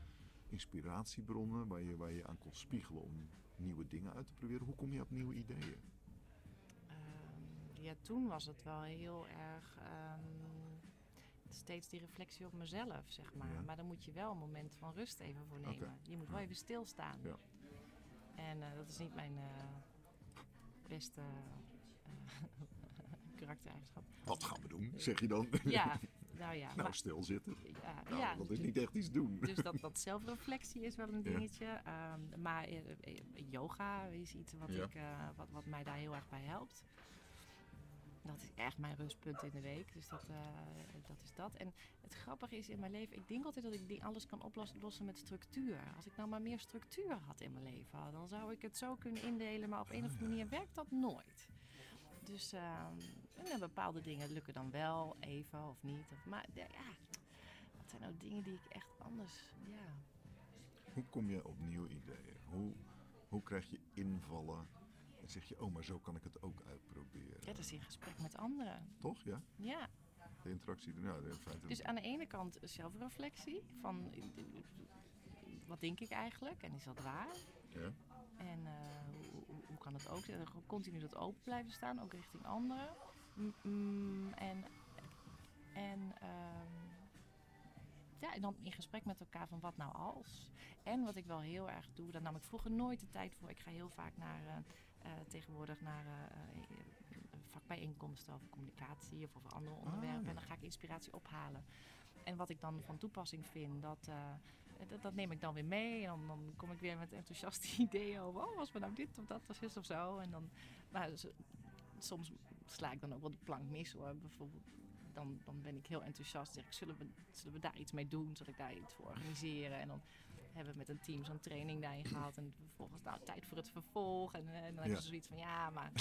inspiratiebronnen waar je, waar je aan kon spiegelen om nieuwe dingen uit te proberen? Hoe kom je op nieuwe ideeën? Ehm, ja, toen was het wel heel erg ehm, steeds die reflectie op mezelf, zeg maar. Ja. Maar dan moet je wel een moment van rust even voor nemen. Je moet wel even stilstaan. Ja. En eh, dat is niet mijn eh, beste eh, *laughs* karaktereigenschap. Wat gaan we doen, zeg je dan? Ja, nou ja. *laughs* nou, maar- stilzitten. ja, Nou, ja, dat is niet echt iets doen. dus dat, dat zelfreflectie is wel een dingetje. Ehm, maar yoga is iets wat, ik, wat, wat mij daar heel erg bij helpt. Dat is echt mijn rustpunt in de week. Dus dat, eh, dat is dat. En het grappige is in mijn leven, ik denk altijd dat ik die alles kan oplossen met structuur. Als ik nou maar meer structuur had in mijn leven, dan zou ik het zo kunnen indelen. Maar op een of andere manier werkt dat nooit. Dus ehm, en bepaalde dingen lukken dan wel even of niet. Of, maar ja, wat zijn nou dingen die ik echt anders. Ja. Hoe kom je op nieuwe ideeën? Hoe Hoe krijg je invallen? Zeg je, oh, maar zo kan ik het ook uitproberen. Ja, dat is in gesprek met anderen. Toch? Ja? Ja, De interactie. Nou, in feite. dus aan de ene kant zelfreflectie van wat denk ik eigenlijk en is dat waar? Ja. En eh, hoe, kan het ook? Continu dat open blijven staan, ook richting anderen. Mm, en en, ehm, ja, en dan in gesprek met elkaar van wat nou als. En wat ik wel heel erg doe, daar nam ik vroeger nooit de tijd voor. Ik ga heel vaak naar, eh, eh, tegenwoordig naar eh, eh, vakbijeenkomsten over communicatie of over andere onderwerpen. ja. En dan ga ik inspiratie ophalen. En wat ik dan van toepassing vind, dat, dat, dat neem ik dan weer mee. En dan, dan kom ik weer met enthousiaste *laughs* ideeën over, oh, was me nou dit of dat of is of zo. En dan, nou, dus, soms sla ik dan ook wel de plank mis hoor. Bijvoorbeeld, dan, dan ben ik heel enthousiast. Zeg ik, zullen we, zullen we daar iets mee doen? Zal ik daar iets voor organiseren? En dan hebben we met een team zo'n training daarin gehad. En vervolgens, nou, tijd voor het vervolg. En, eh, en dan hebben ze zoiets van, ja, maar...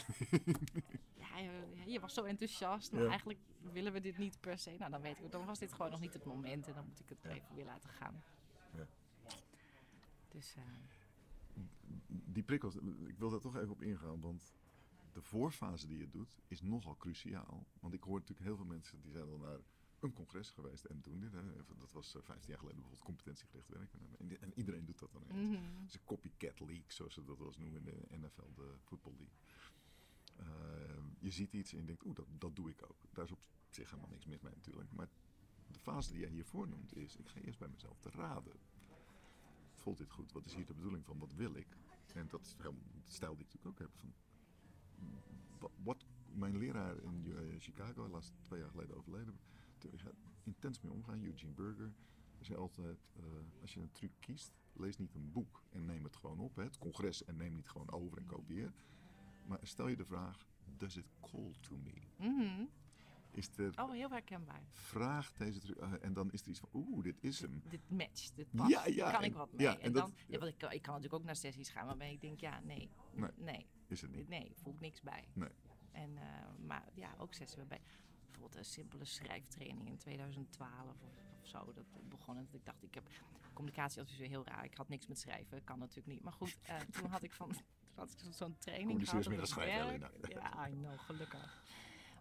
*laughs* ja, je, je was zo enthousiast, maar eigenlijk willen we dit niet per se. Nou, dan weet ik, dan was dit gewoon nog niet het moment. En dan moet ik het even weer laten gaan. Ja. Dus, eh, Die prikkels, ik wil daar toch even op ingaan, want de voorfase die je doet is nogal cruciaal. Want ik hoor natuurlijk heel veel mensen die zijn al naar een congres geweest en doen dit. Hè. Dat was eh, 15 jaar geleden bijvoorbeeld competentiegericht werken. En, en iedereen doet dat dan eens. Het is een copycat league, zoals ze dat wel eens noemen in de NFL, de Football League. Ehm, je ziet iets en je denkt, oeh, dat, dat doe ik ook. Daar is op zich helemaal niks mis mee natuurlijk. Maar de fase die jij hiervoor noemt is, ik ga eerst bij mezelf te raden. Voelt dit goed? Wat is hier de bedoeling van? Wat wil ik? En dat is helemaal de stijl die ik natuurlijk ook heb. Van, wa- wat, mijn leraar in eh, Chicago, helaas twee jaar geleden overleden, daar gaat intens mee omgaan, Eugene Burger. Zei altijd, eh, als je een truc kiest, lees niet een boek en neem het gewoon op. Hè, het congres en neem niet gewoon over en kopieer. Maar stel je de vraag, does it call to me? Mhm. Is er, Oh, heel herkenbaar. vraag deze truc, eh, en dan is er iets van, oeh, dit is hem. Dit matcht, dit past. Ja, ja, kan en- ik wat mee? ja, en en dan, dat- ja, ja. want ik, kan- ik kan natuurlijk ook naar sessies gaan waarbij ik denk, ja, nee, Nee. nee, Is het niet? nee, voelt niks bij. Nee. En, eh, maar ja, ook sessies waarbij bijvoorbeeld een simpele schrijftraining in 2012 of, of zo. Dat begon en dat ik dacht, ik heb communicatieadviseur heel raar. Ik had niks met schrijven, kan natuurlijk niet. Maar goed, eh, toen had ik van had ik zo'n training gehad het schrijven, werk. Ja, I know, gelukkig.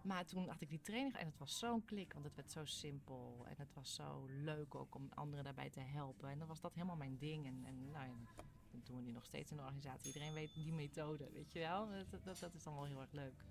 Maar toen had ik die training en het was zo'n klik, want het werd zo simpel. En het was zo leuk ook om anderen daarbij te helpen. En dan was dat helemaal mijn ding. En, en nou ja, dat doen we nu nog steeds in de organisatie. Iedereen weet die methode, weet je wel. Dat, dat, dat is dan wel heel erg leuk.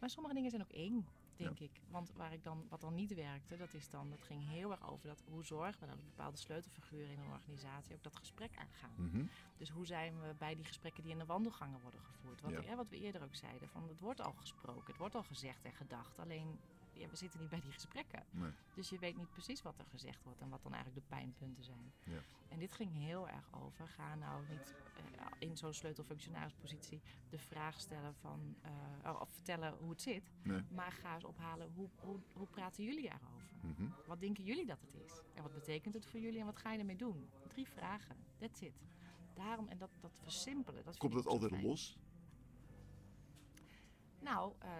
Maar sommige dingen zijn ook eng, denk ik. Want waar ik dan, wat dan niet werkte, dat, is dan, dat ging heel erg over dat, hoe zorgen we dat bepaalde sleutelfiguren in een organisatie ook dat gesprek aangaan. Mhm. Dus hoe zijn we bij die gesprekken die in de wandelgangen worden gevoerd? Ja. hè, wat we eerder ook zeiden, van het wordt al gesproken, het wordt al gezegd en gedacht. Alleen ja, we zitten niet bij die gesprekken. Nee. Dus je weet niet precies wat er gezegd wordt en wat dan eigenlijk de pijnpunten zijn. Ja. En dit ging heel erg over. Ga nou niet eh, in zo'n sleutelfunctionarispositie de vraag stellen van, eh, of vertellen hoe het zit. Nee. Maar ga eens ophalen, hoe, hoe, hoe praten jullie erover? Mhm. Wat denken jullie dat het is? En wat betekent het voor jullie en wat ga je ermee doen? Drie vragen, that's it. Daarom, en dat, dat versimpelen. Dat Komt dat altijd fijn. los? Nou, eh,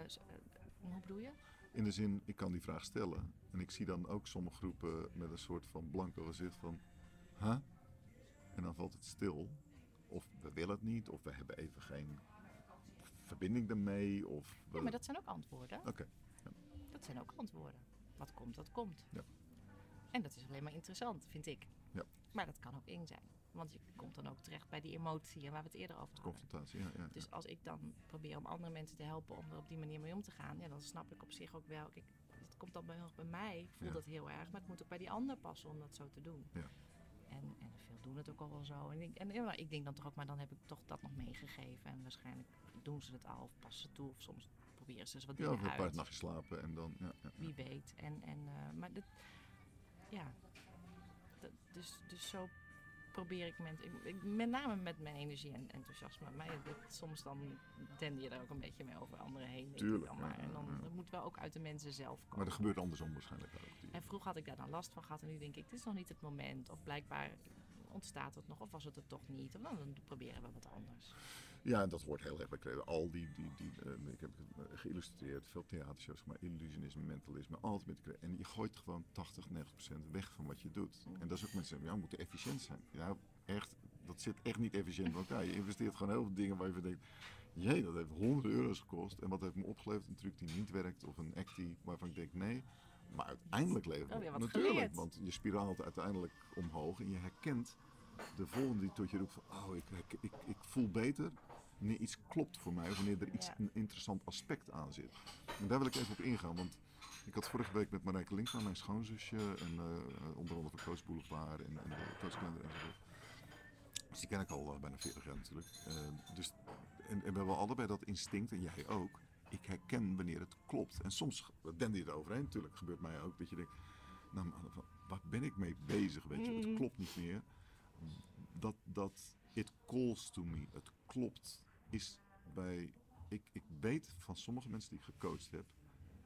hoe bedoel je? In de zin, ik kan die vraag stellen. En ik zie dan ook sommige groepen met een soort van blanco gezicht van... Huh? En dan valt het stil. Of we willen het niet, of we hebben even geen verbinding ermee. Of we... Ja, maar dat zijn ook antwoorden. Oké, Dat zijn ook antwoorden. Wat komt, dat komt. Ja. En dat is alleen maar interessant, vind ik. Ja. Maar dat kan ook eng zijn. Want je komt dan ook terecht bij die emotie en waar we het eerder over hadden. confrontatie, ja. ja, Dus als ik dan probeer om andere mensen te helpen om er op die manier mee om te gaan, ja, dan snap ik op zich ook wel. Kijk, het komt dan bij, bij mij, ik voel Ja. dat heel erg, maar het moet ook bij die ander passen om dat zo te doen. Ja. En, en veel doen het ook al wel zo. En, ik, en ja, maar ik denk dan toch ook, maar dan heb ik toch dat nog meegegeven. En waarschijnlijk doen ze het al of passen ze toe. Of soms proberen ze eens wat Ja, dingen of een uit. paar nachtjes slapen en dan... Ja, ja, ja. Wie weet. En, en, eh, maar dit, ja, Dat- dus, dus zo probeer ik ik- met name met mijn energie en enthousiasme. Maar soms dan je daar ook een beetje mee over anderen heen. Tuurlijk, dan maar. En dan ja, ja. dat moet wel ook uit de mensen zelf komen. Maar dat gebeurt andersom waarschijnlijk ook. En vroeger had ik daar dan last van gehad en nu denk ik, dit is nog niet het moment. Of blijkbaar ontstaat het nog, of was het er toch niet. Of dan, proberen we wat anders. Ja, en dat hoort heel erg bij creatie. Al die, die, die eh, ik heb het geïllustreerd, veel theatershows, maar illusionisme, mentalisme, altijd met crea- En je gooit gewoon 80, 90 procent weg van wat je doet. En dat is ook mensen, ja, we moeten efficiënt zijn. Ja, echt, dat zit echt niet efficiënt in elkaar. Je investeert gewoon heel veel dingen waar je van denkt, jee, dat heeft honderden euro's gekost. En wat heeft me opgeleverd? Een truc die niet werkt of een act die, waarvan ik denk, nee. Maar uiteindelijk levert Oh, het Natuurlijk, geleerd. want je spiraalt uiteindelijk omhoog en je herkent de volgende die tot je roept van, oh, ik, ik, ik, ik voel beter wanneer iets klopt voor mij, wanneer er iets Ja. een interessant aspect aan zit. En daar wil ik even op ingaan, want ik had vorige week met Marijke Linkman, mijn schoonzusje, en eh, onder andere van Coach Boulevard en, en de Coachkalender enzovoort. Dus die ken ik al eh, bijna 40 jaar natuurlijk. Eh, dus, en, en we hebben allebei dat instinct, en jij ook. Ik herken wanneer het klopt. En soms dende je er overheen. Natuurlijk gebeurt mij ook dat je denkt, nou, waar ben ik mee bezig? Weet je, het klopt niet meer. Dat, dat it calls to me, het klopt, is bij. Ik, ik weet van sommige mensen die ik gecoacht heb,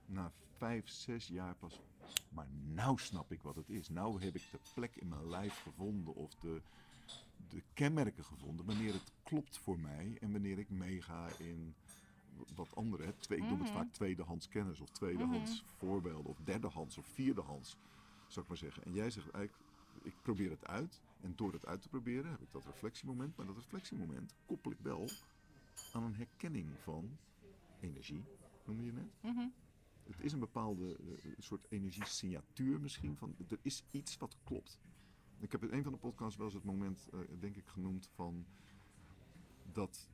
na vijf, zes jaar pas. Maar nou snap ik wat het is. Nou heb ik de plek in mijn lijf gevonden of de, de kenmerken gevonden wanneer het klopt voor mij en wanneer ik meega in wat andere. Hè. Twee, ik noem het Mhm. vaak tweedehands kennis of tweedehands voorbeelden of derdehands of vierdehands, zou ik maar zeggen. En jij zegt eigenlijk, ik probeer het uit en door het uit te proberen heb ik dat reflectiemoment. Maar dat reflectiemoment koppel ik wel aan een herkenning van energie, noemde je net. Mhm. Het is een bepaalde eh, soort energiesignatuur misschien. Van, er is iets wat klopt. Ik heb in een van de podcasts wel eens het moment, eh, denk ik, genoemd van dat...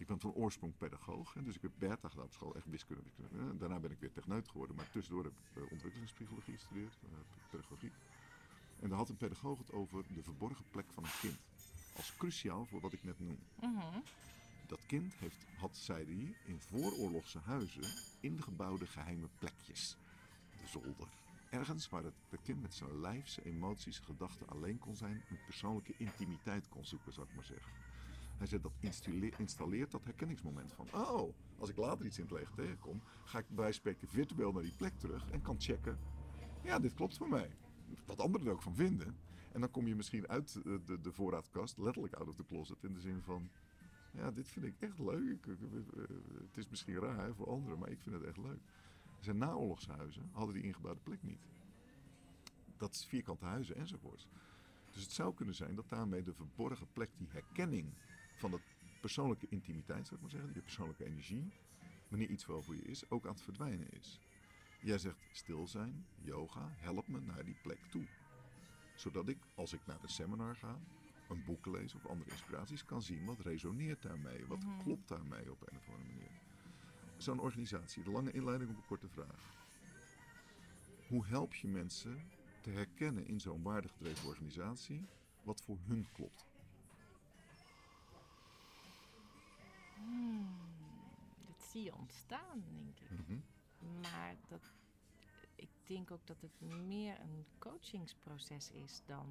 Ik ben van oorsprong pedagoog. Dus ik heb Bertha gedaan op school, echt wiskunde. wiskunde hè. Daarna ben ik weer techneut geworden. Maar tussendoor heb ik eh, ontwikkelingspsychologie gestudeerd, eh, pedagogiek. En daar had een pedagoog het over de verborgen plek van een kind. Als cruciaal voor wat ik net noem. Mhm. Dat kind heeft, had, zei hij, in vooroorlogse huizen ingebouwde geheime plekjes. De zolder. Ergens waar het, het kind met zijn lijf, zijn emoties, zijn gedachten alleen kon zijn. Een persoonlijke intimiteit kon zoeken, zou ik maar zeggen. Hij zei dat installe- installeert dat herkenningsmoment van... Oh, als ik later iets in het leger tegenkom... ga ik bij spreken virtueel naar die plek terug en kan checken... Ja, dit klopt voor mij. Wat anderen er ook van vinden. En dan kom je misschien uit de, de voorraadkast, letterlijk out of the closet... in de zin van... Ja, dit vind ik echt leuk. Het is misschien raar hè, voor anderen, maar ik vind het echt leuk. Zijn naoorlogshuizen hadden die ingebouwde plek niet. Dat is vierkante huizen enzovoorts. Dus het zou kunnen zijn dat daarmee de verborgen plek, die herkenning van de persoonlijke intimiteit, zou ik maar zeggen, je persoonlijke energie, wanneer iets wel voor je is, ook aan het verdwijnen is. Jij zegt stil zijn, yoga, help me naar die plek toe. Zodat ik, als ik naar een seminar ga, een boek lees of andere inspiraties, kan zien wat resoneert daarmee, wat Mhm. klopt daarmee op een of andere manier. Zo'n organisatie, de lange inleiding op een korte vraag. Hoe help je mensen te herkennen in zo'n waardegedreven organisatie wat voor hun klopt? Hmm. Dat zie je ontstaan, denk ik. Mhm. Maar dat, ik denk ook dat het meer een coachingsproces is dan,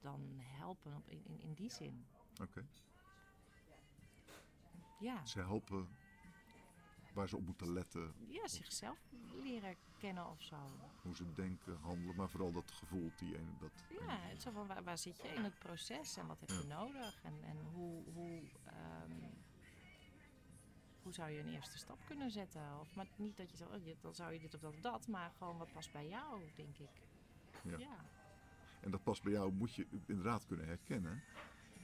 dan helpen op, in, in, in die zin. Oké. Ja. Ze helpen waar ze op moeten letten, ja, zichzelf leren kennen of zo. hoe ze denken, handelen, maar vooral dat gevoel, die ene, dat... Ja, het zo van waar, waar zit je in het proces en wat heb je Ja. nodig en, en hoe, hoe, ehm, hoe zou je een eerste stap kunnen zetten? Of maar niet dat je zo, oh, dan zou je dit of dat of dat, maar gewoon wat past bij jou, denk ik. Ja. ja. En dat past bij jou, moet je inderdaad kunnen herkennen.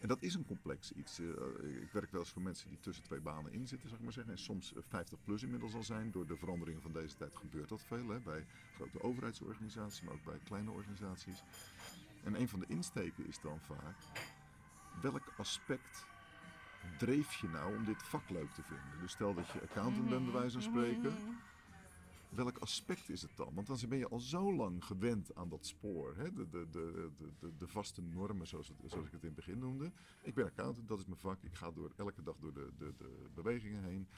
En dat is een complex iets. Eh, ik werk wel eens voor mensen die tussen twee banen in zitten, zeg ik maar zeggen. En soms eh, 50 plus inmiddels al zijn. Door de veranderingen van deze tijd gebeurt dat veel. Hè? Bij grote overheidsorganisaties, maar ook bij kleine organisaties. En een van de insteken is dan vaak... Welk aspect dreef je nou om dit vak leuk te vinden? Dus stel dat je accountant bent, bij wijze van spreken. Welk aspect is het dan? Want dan ben je al zo lang gewend aan dat spoor. Hè? De, de, de, de, de, vaste normen, zoals, zoals ik het in het begin noemde. Ik ben accountant, dat is mijn vak. Ik ga door, elke dag door de, de, de bewegingen heen.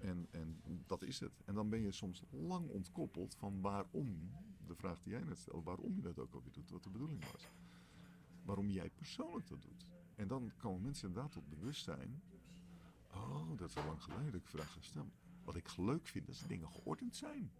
En, en dat is het. En dan ben je soms lang ontkoppeld van waarom, de vraag die jij net stelde, waarom je dat ook alweer doet, wat de bedoeling was. Waarom jij persoonlijk dat doet. En dan komen mensen inderdaad tot bewustzijn. Oh, dat is al lang geleden ik vraag gesteld. Wat ik leuk vind, is dat dingen geordend zijn.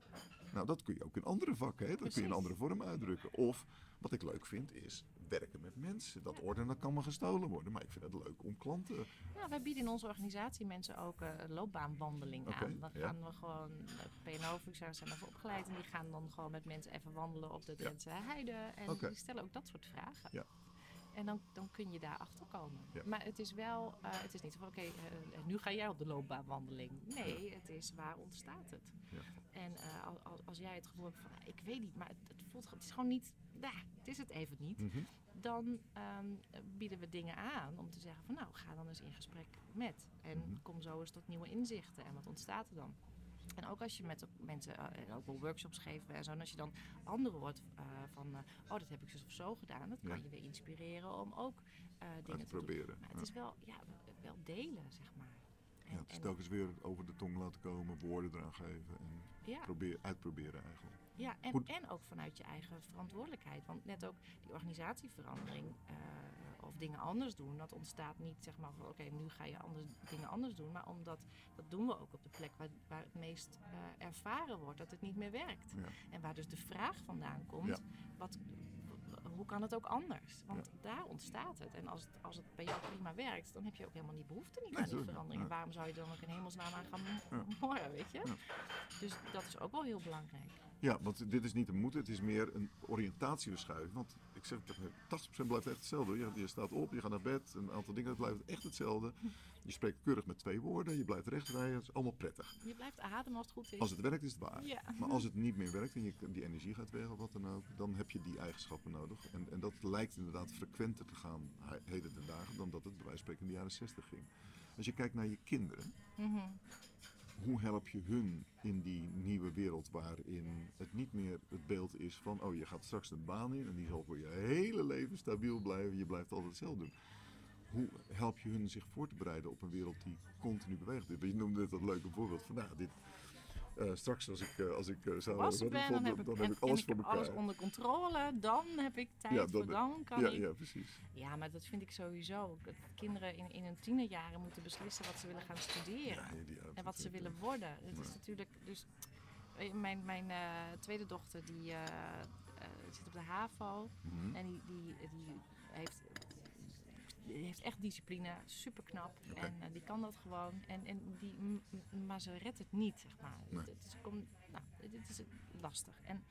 Nou, dat kun je ook in andere vakken, hè? dat kun je in andere vorm uitdrukken. Of wat ik leuk vind, is werken met mensen. Dat ordenen kan me gestolen worden, maar ik vind het leuk om klanten. Ja, wij bieden in onze organisatie mensen ook eh, een loopbaanwandeling Oké, aan. Dan ja. gaan we gewoon, uh, PNO-functionaris zijn daarvoor opgeleid en die gaan dan gewoon met mensen even wandelen op de Drentse heide. En die stellen ook dat soort vragen. Ja. En dan, dan kun je daar achter komen. Ja. Maar het is wel, eh, het is niet zo van oké, eh, nu ga jij op de loopbaanwandeling. Nee, het is waar ontstaat het. Ja. En eh, al- als, als jij het gevoel hebt van, ik weet niet, maar het, het voelt, gewoon- het is gewoon niet, nah, het is het even niet. Mhm. Dan ehm, bieden we dingen aan om te zeggen van nou, ga dan eens in gesprek met. En Mhm. kom zo eens tot nieuwe inzichten. En wat ontstaat er dan? En ook als je met mensen eh, en ook wel workshops geven en zo. En als je dan anderen hoort eh, van, eh, oh, dat heb ik dus of zo gedaan. Dat kan Ja. je weer inspireren om ook dingen te doen. proberen. Ja. het is wel, ja, wel delen, zeg maar. En, Ja, het is en- telkens weer over de tong laten komen, woorden eraan geven en ja, probeer, uitproberen eigenlijk. Ja en, Goed. en ook vanuit je eigen verantwoordelijkheid. Want net ook die organisatieverandering eh, of dingen anders doen, dat ontstaat niet zeg maar van oké, nu ga je anders, dingen anders doen. Maar omdat, dat doen we ook op de plek waar, waar het meest eh, ervaren wordt, dat het niet meer werkt. Ja. En waar dus de vraag vandaan komt, Ja. wat, hoe kan het ook anders? Want daar ontstaat het. En als het, als het bij jou prima werkt, dan heb je ook helemaal die behoefte niet Nee, aan die verandering. Waarom zou je dan ook in hemelsnaam aan gaan morren, weet je? Dus dat is ook wel heel belangrijk. Ja, want dit is niet een moeten, het is meer een oriëntatieverschuiving. Want ik zeg, tegen je, 80% blijft echt hetzelfde. Je, je staat op, je gaat naar bed, een aantal dingen blijven echt hetzelfde. Je spreekt keurig met twee woorden, je blijft recht rijden, het is allemaal prettig. Je blijft ademen als het goed is. Als het werkt is het waar. Ja. Maar als het niet meer werkt en je die energie gaat weg of wat dan ook, dan heb je die eigenschappen nodig. En, en dat lijkt inderdaad frequenter te gaan he- heden ten dagen dan dat het bij wijze van spreken in de jaren 60 ging. Als je kijkt naar je kinderen, Mhm. Hoe help je hun in die nieuwe wereld waarin het niet meer het beeld is van, oh je gaat straks een baan in en die zal voor je hele leven stabiel blijven, je blijft altijd hetzelfde doen. Hoe help je hun zich voor te bereiden op een wereld die continu beweegt? Je noemde dit dat leuke voorbeeld van, nou, dit, eh, straks als ik, eh, als ik ik ben, vond, dan heb ik, dan heb en- ik alles voor elkaar. alles onder controle. Dan heb ik tijd Ja, voor, dan- kan ja, ik... ja, precies. Ja, maar dat vind ik sowieso. Dat kinderen in, in hun tienerjaren moeten beslissen wat ze willen gaan studeren. Ja, die- ja, en wat ze willen worden. Het is natuurlijk dus. Mijn, mijn tweede dochter die zit op de HAVO mhm. en die, die, die heeft, heeft echt discipline, super knap. En eh, die kan dat gewoon. En, en die, maar ze redt het niet, zeg maar. Nee. Het, komt, nou, is lastig. En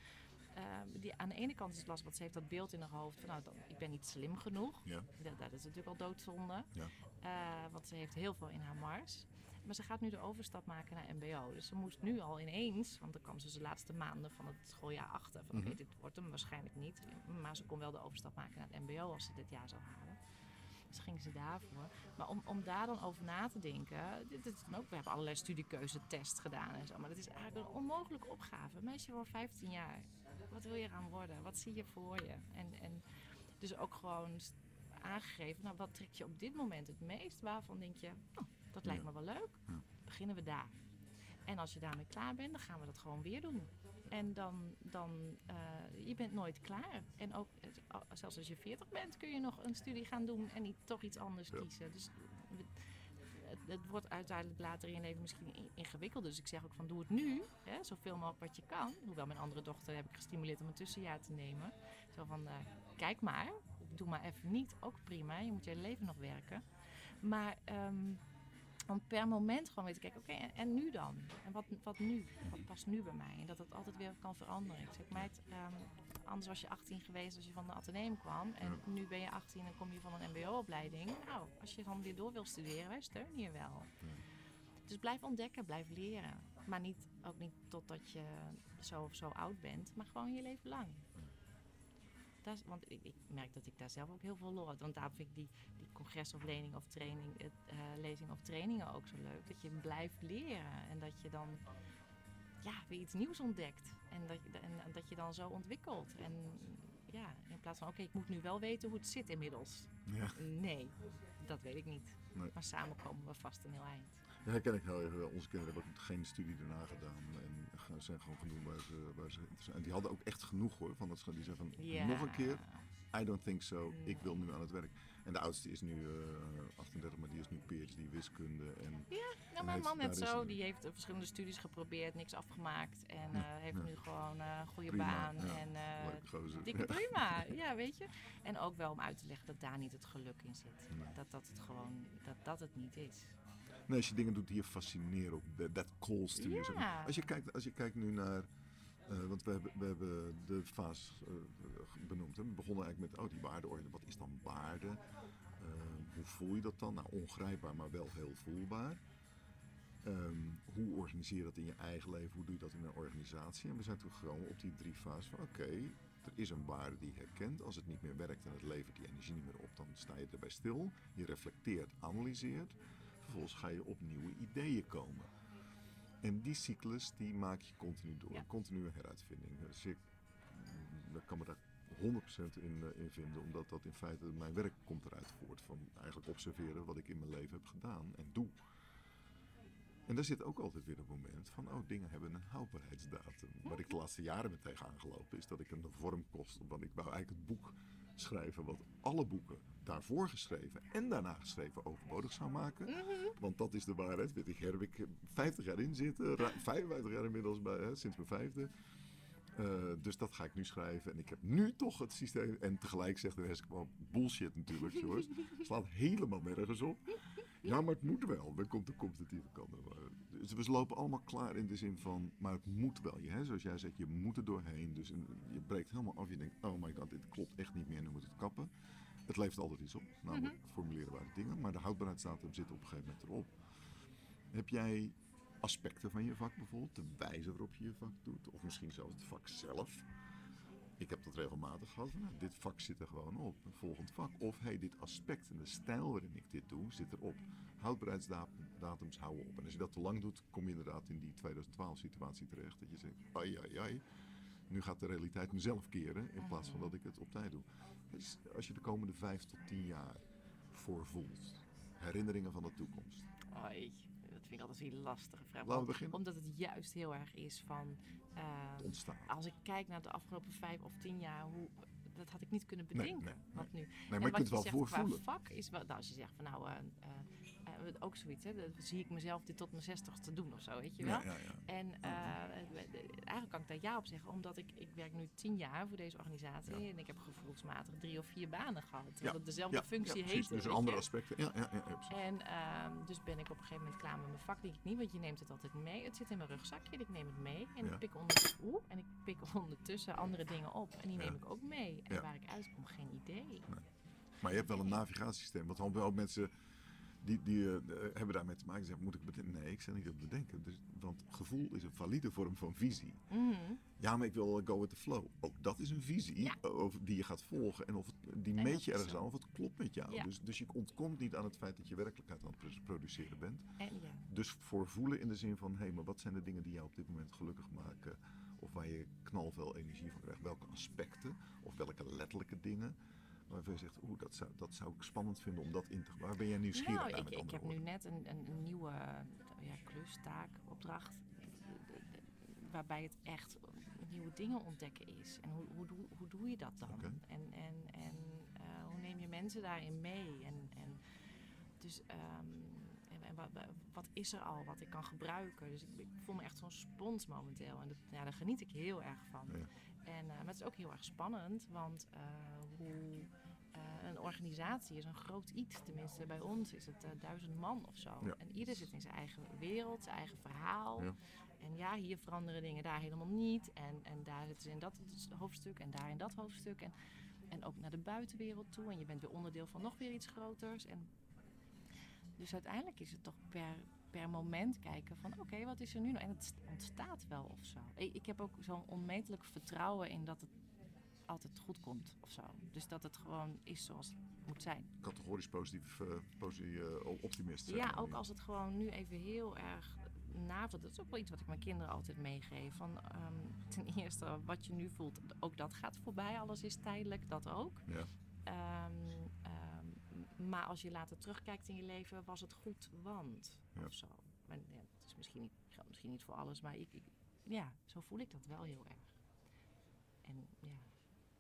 eh, die, aan de ene kant is het lastig, want ze heeft dat beeld in haar hoofd van nou, ik ben niet slim genoeg. Ja. Dat, dat is natuurlijk al doodzonde. Ja. Eh, want ze heeft heel veel in haar mars. Maar ze gaat nu de overstap maken naar MBO. Dus ze moest nu al ineens, want dan kwam ze de laatste maanden van het schooljaar achter. Van Mhm. oké, dit wordt hem waarschijnlijk niet. Maar ze kon wel de overstap maken naar het MBO als ze dit jaar zou halen. Dus ging ze daarvoor. Maar om, om daar dan over na te denken. Dit is dan ook, we hebben allerlei studiekeuzetest gedaan en zo. Maar dat is eigenlijk een onmogelijke opgave. Meisje van 15 jaar. Wat wil je eraan worden? Wat zie je voor je? En, en dus ook gewoon aangegeven. Nou, wat trek je op dit moment het meest? Waarvan denk je, oh, dat lijkt me wel leuk. Beginnen we daar. En als je daarmee klaar bent, dan gaan we dat gewoon weer doen. En dan, dan eh, je bent nooit klaar. En ook, zelfs als je 40 bent, kun je nog een studie gaan doen en niet toch iets anders Ja. kiezen. Dus het, het wordt uiteindelijk later in je leven misschien in- ingewikkeld. Dus ik zeg ook van doe het nu, hè, zoveel mogelijk wat je kan. Hoewel mijn andere dochter heb ik gestimuleerd om een tussenjaar te nemen. Zo van, eh, kijk maar, doe maar even niet, ook prima. Je moet je hele leven nog werken. Maar ehm, om per moment gewoon weer te kijken, oké, en, en nu dan? En wat, wat nu? Wat past nu bij mij? En dat het altijd weer kan veranderen. Ik zeg, meid, ehm, anders was je 18 geweest als je van de ateneum kwam. En nu ben je 18 en kom je van een mbo-opleiding. Nou, als je dan weer door wil studeren, wij steunen je wel. Dus blijf ontdekken, blijf leren. Maar niet, ook niet totdat je zo of zo oud bent, maar gewoon je leven lang. Is, want ik, ik merk dat ik daar zelf ook heel veel lol uit. Want daarom vind ik die, die congres of lening of training, het, eh, lezing of trainingen ook zo leuk. Dat je blijft leren en dat je dan ja, weer iets nieuws ontdekt. En dat, je- en, dat je dan zo ontwikkelt. En ja, in plaats van oké, ik moet nu wel weten hoe het zit inmiddels. Ja. Nee, dat weet ik niet. Nee. Maar samen komen we vast een heel eind. Ja, herken ik heel erg wel. Onze kinderen hebben ook geen studie daarna gedaan. En gaan- zijn gewoon genoeg waar ze, waar ze interessant En die hadden ook echt genoeg hoor. Van dat ze die zeggen van, Ja. nog een keer. I don't think so. Ik wil nu aan het werk. En de oudste is nu eh 38, maar die is nu PhD wiskunde. En Nou, mijn man net zo, die heeft eh, verschillende studies geprobeerd, niks afgemaakt. En Ja, eh, heeft ja. nu gewoon eh, een goede Prima, baan. ja. En eh, dikke prima, *laughs* ja, weet je. En ook wel om uit te leggen dat daar niet het geluk in zit. Nee. Dat dat het gewoon, dat dat het niet is. Nee, als je dingen doet die je fascineren, that, that calls to you. Als je kijkt, als je kijkt nu naar, eh, want we hebben, we hebben de fase eh, benoemd. Hè. We begonnen eigenlijk met, oh die waardeorde, wat is dan waarde? voel je dat dan? Nou, ongrijpbaar, maar wel heel voelbaar. Ehm, hoe organiseer je dat in je eigen leven? Hoe doe je dat in een organisatie? En we zijn toen gewoon op die drie fasen van oké, er is een waarde die je herkent. Als het niet meer werkt en het levert die energie niet meer op, dan sta je erbij stil. Je reflecteert, analyseert. Vervolgens ga je op nieuwe ideeën komen. En die cyclus die maak je continu door. Ja. Een continue heruitvinding. Dus ik, mm, ik kan me daar 100% in, eh, in vinden. Omdat dat in feite mijn werk komt eruit voort. Van eigenlijk observeren wat ik in mijn leven heb gedaan en doe. En daar zit ook altijd weer een moment van, oh, dingen hebben een houdbaarheidsdatum. Waar ik de laatste jaren mee tegen aangelopen is dat ik een vorm kost. Want ik wou eigenlijk het boek schrijven wat alle boeken daarvoor geschreven en daarna geschreven overbodig zou maken. Want dat is de waarheid. Weet ik, heb ik 50 jaar in zitten, ruim 55 jaar inmiddels bij, hè, sinds mijn vijfde. Eh, dus dat ga ik nu schrijven. En ik heb nu toch het systeem. En tegelijk zegt de rest gewoon bullshit natuurlijk, jongens. *laughs* Slaat helemaal nergens op. Ja, maar het moet wel. Dan komt de competitieve kant er we lopen allemaal klaar in de zin van, maar het moet wel. Je, hè? Zoals jij zegt, je moet er doorheen. Dus een- je breekt helemaal af. Je denkt, oh my god, dit klopt echt niet meer. Nu moet het kappen. Het levert altijd iets op, namelijk formuleerbare dingen. Maar de houdbaarheidsdatum zit op een gegeven moment erop. Heb jij aspecten van je vak bijvoorbeeld? De wijze waarop je je vak doet? Of misschien zelfs het vak zelf? Ik heb dat regelmatig gehad. Nou, dit vak zit er gewoon op. Een volgend vak. Of hey, dit aspect en de stijl waarin ik dit doe, zit erop. Houdbaarheidsdatums houden op. En als je dat te lang doet, kom je inderdaad in die 2012 situatie terecht. Dat je zegt, ai ai ai. Nu gaat de realiteit mezelf keren in plaats van dat ik het op tijd doe. Dus als je de komende vijf tot tien jaar voor voelt. Herinneringen van de toekomst. Dat vind ik altijd een lastige vraag. Laten we beginnen. Omdat het juist heel erg is van... eh, ontstaan. als ik kijk naar de afgelopen vijf of tien jaar, hoe, dat had ik niet kunnen bedenken. nee, nee. Wat nu. Nee, en maar je wat kunt je wel zegt voorvoelen. qua vak is wel, nou, als je zegt van nou, eh, eh, ook zoiets, hè, dat zie ik mezelf dit tot mijn zestigste doen of zo, weet je wel. Ja, ja, ja. En eh, eigenlijk kan ik daar ja op zeggen, omdat ik, ik werk nu tien jaar voor deze organisatie en ik heb gevoelsmatig drie of vier banen gehad. Terwijl het dezelfde functie precies. Dus andere je. aspecten. Ja, ja, ja. En ehm, dus ben ik op een gegeven moment klaar met mijn vak. Denk ik niet, want je neemt het altijd mee. Het zit in mijn rugzakje ik neem het mee. En, ik, pik onder, oeh, en ik pik *laughs* ondertussen andere dingen op. En die neem ik ook mee. En waar ik uitkom, geen idee. Maar je hebt wel een navigatiesysteem. Want dan wel mensen die, die eh, hebben daarmee te maken. Zeggen, moet ik bedenken? Nee, ik sta niet op bedenken. Dus, want gevoel is een valide vorm van visie. Mhm. Ja, maar ik wil go with the flow. Ook dat is een visie Ja. eh, over, die je gaat volgen. En of het, die En meet je ergens aan of het klopt met jou. Ja. Dus, dus je ontkomt niet aan het feit dat je werkelijkheid aan het pro- produceren bent. En ja. Dus voor voelen in de zin van, hé, hey, maar wat zijn de dingen die jou op dit moment gelukkig maken? Of waar je knalveel energie van krijgt? Welke aspecten? Of welke letterlijke dingen? Waarvan je zegt, oeh, dat zou, dat zou ik spannend vinden om dat in te... Waar ben jij nieuwsgierig Nou, naar ik, ik heb nu net een, een, een nieuwe ja, klus, taak, opdracht. Waarbij het echt nieuwe dingen ontdekken is. En hoe, hoe, doe, hoe doe je dat dan? En, en, en eh, hoe neem je mensen daarin mee? En, en dus ehm, en, en wat, wat is er al wat ik kan gebruiken? Dus ik, ik voel me echt zo'n spons momenteel. En dat, ja, daar geniet ik heel erg van. Ja. En, eh, maar het is ook heel erg spannend, want eh, hoe, eh, een organisatie is een groot iets. Tenminste, bij ons is het duizend man of zo. Ja. En ieder zit in zijn eigen wereld, zijn eigen verhaal. Ja. En ja, hier veranderen dingen, daar helemaal niet. En, en daar zitten ze in dat hoofdstuk en daar in dat hoofdstuk. En, en ook naar de buitenwereld toe. En je bent weer onderdeel van nog weer iets groters. En dus uiteindelijk is het toch per, per moment kijken van oké, wat is er nu nog? En het ontstaat wel of zo. Ik, heb ook zo'n onmetelijk vertrouwen in dat het altijd goed komt of zo. Dus dat het gewoon is zoals het moet zijn. Categorisch positief, eh, positief eh, optimist. Ja, maar. ook als het gewoon nu even heel erg navelt. Dat is ook wel iets wat ik mijn kinderen altijd meegeef. Van, ehm, ten *laughs* eerste, wat je nu voelt, ook dat gaat voorbij. Alles is tijdelijk, dat ook. Ja. Ehm, maar als je later terugkijkt in je leven, was het goed, want Ja. of zo. Maar, ja, het is misschien niet, geldt misschien niet voor alles, maar ik, ik, ja, zo voel ik dat wel heel erg. En ja,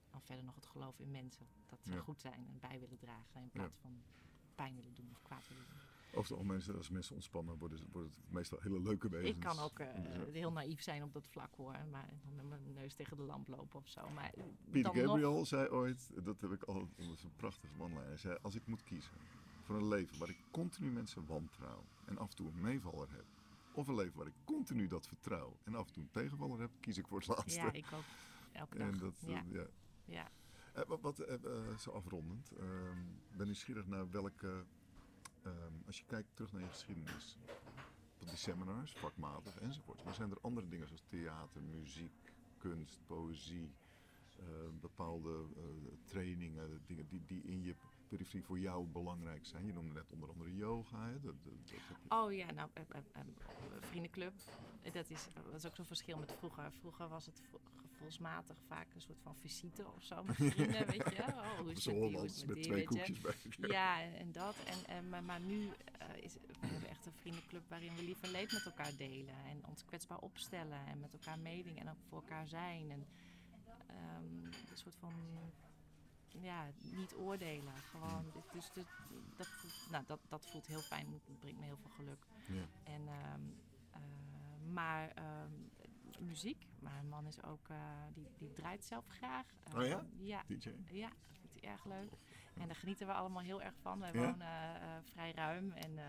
dan verder nog het geloof in mensen. Dat ze Ja. goed zijn en bij willen dragen in plaats van pijn willen doen of kwaad willen doen. Over het algemeen, als mensen ontspannen, worden, worden het meestal hele leuke wezens. Ik kan ook eh, heel naïef zijn op dat vlak hoor. Maar dan met mijn neus tegen de lamp lopen of zo. Maar eh, Peter Gabriel nog, zei ooit, dat heb ik al, dat is een prachtige man. Hij zei, als ik moet kiezen voor een leven waar ik continu mensen wantrouw en af en toe een meevaller heb. Of een leven waar ik continu dat vertrouw en af en toe een tegenvaller heb, kies ik voor het laatste. Ja, ik ook. Elke dag. en dat, eh, ja, ja. ja. Eh, wat, wat eh, eh, zo afrondend, ehm, ben nieuwsgierig naar welke ehm, als je kijkt terug naar je geschiedenis, op die seminars, vakmatig enzovoort. Maar zijn er andere dingen zoals theater, muziek, kunst, poëzie, eh, bepaalde eh, trainingen, dingen die, die in je periferie voor jou belangrijk zijn? Je noemde net onder andere yoga. Hè? Dat, dat, Oh ja, nou, eh, eh, eh, vriendenclub. Dat is, is ook zo'n verschil met vroeger. Vroeger was het vo- gevoelsmatig vaak een soort van visite of zo met *laughs* vrienden, weet je. Oh, hoe is het met die, die, twee koekjes bij. *laughs* Ja, en, dat. En, en, maar, maar nu eh, is we hebben echt een vriendenclub waarin we lief en leed met elkaar delen. En ons kwetsbaar opstellen en met elkaar meedingen en ook voor elkaar zijn. En ehm, een soort van, ja, niet oordelen. Gewoon, Mm. dus dit, dat, voelt, nou, dat, dat voelt heel fijn. Het brengt me heel veel geluk. Ja. En, ehm, eh, maar ehm, muziek, mijn man is ook, eh, die, die draait zelf graag. Oh ja? Ja, DJ. ja, dat vindt hij erg leuk. En daar genieten we allemaal heel erg van. Wij Ja? wonen eh, vrij ruim en eh,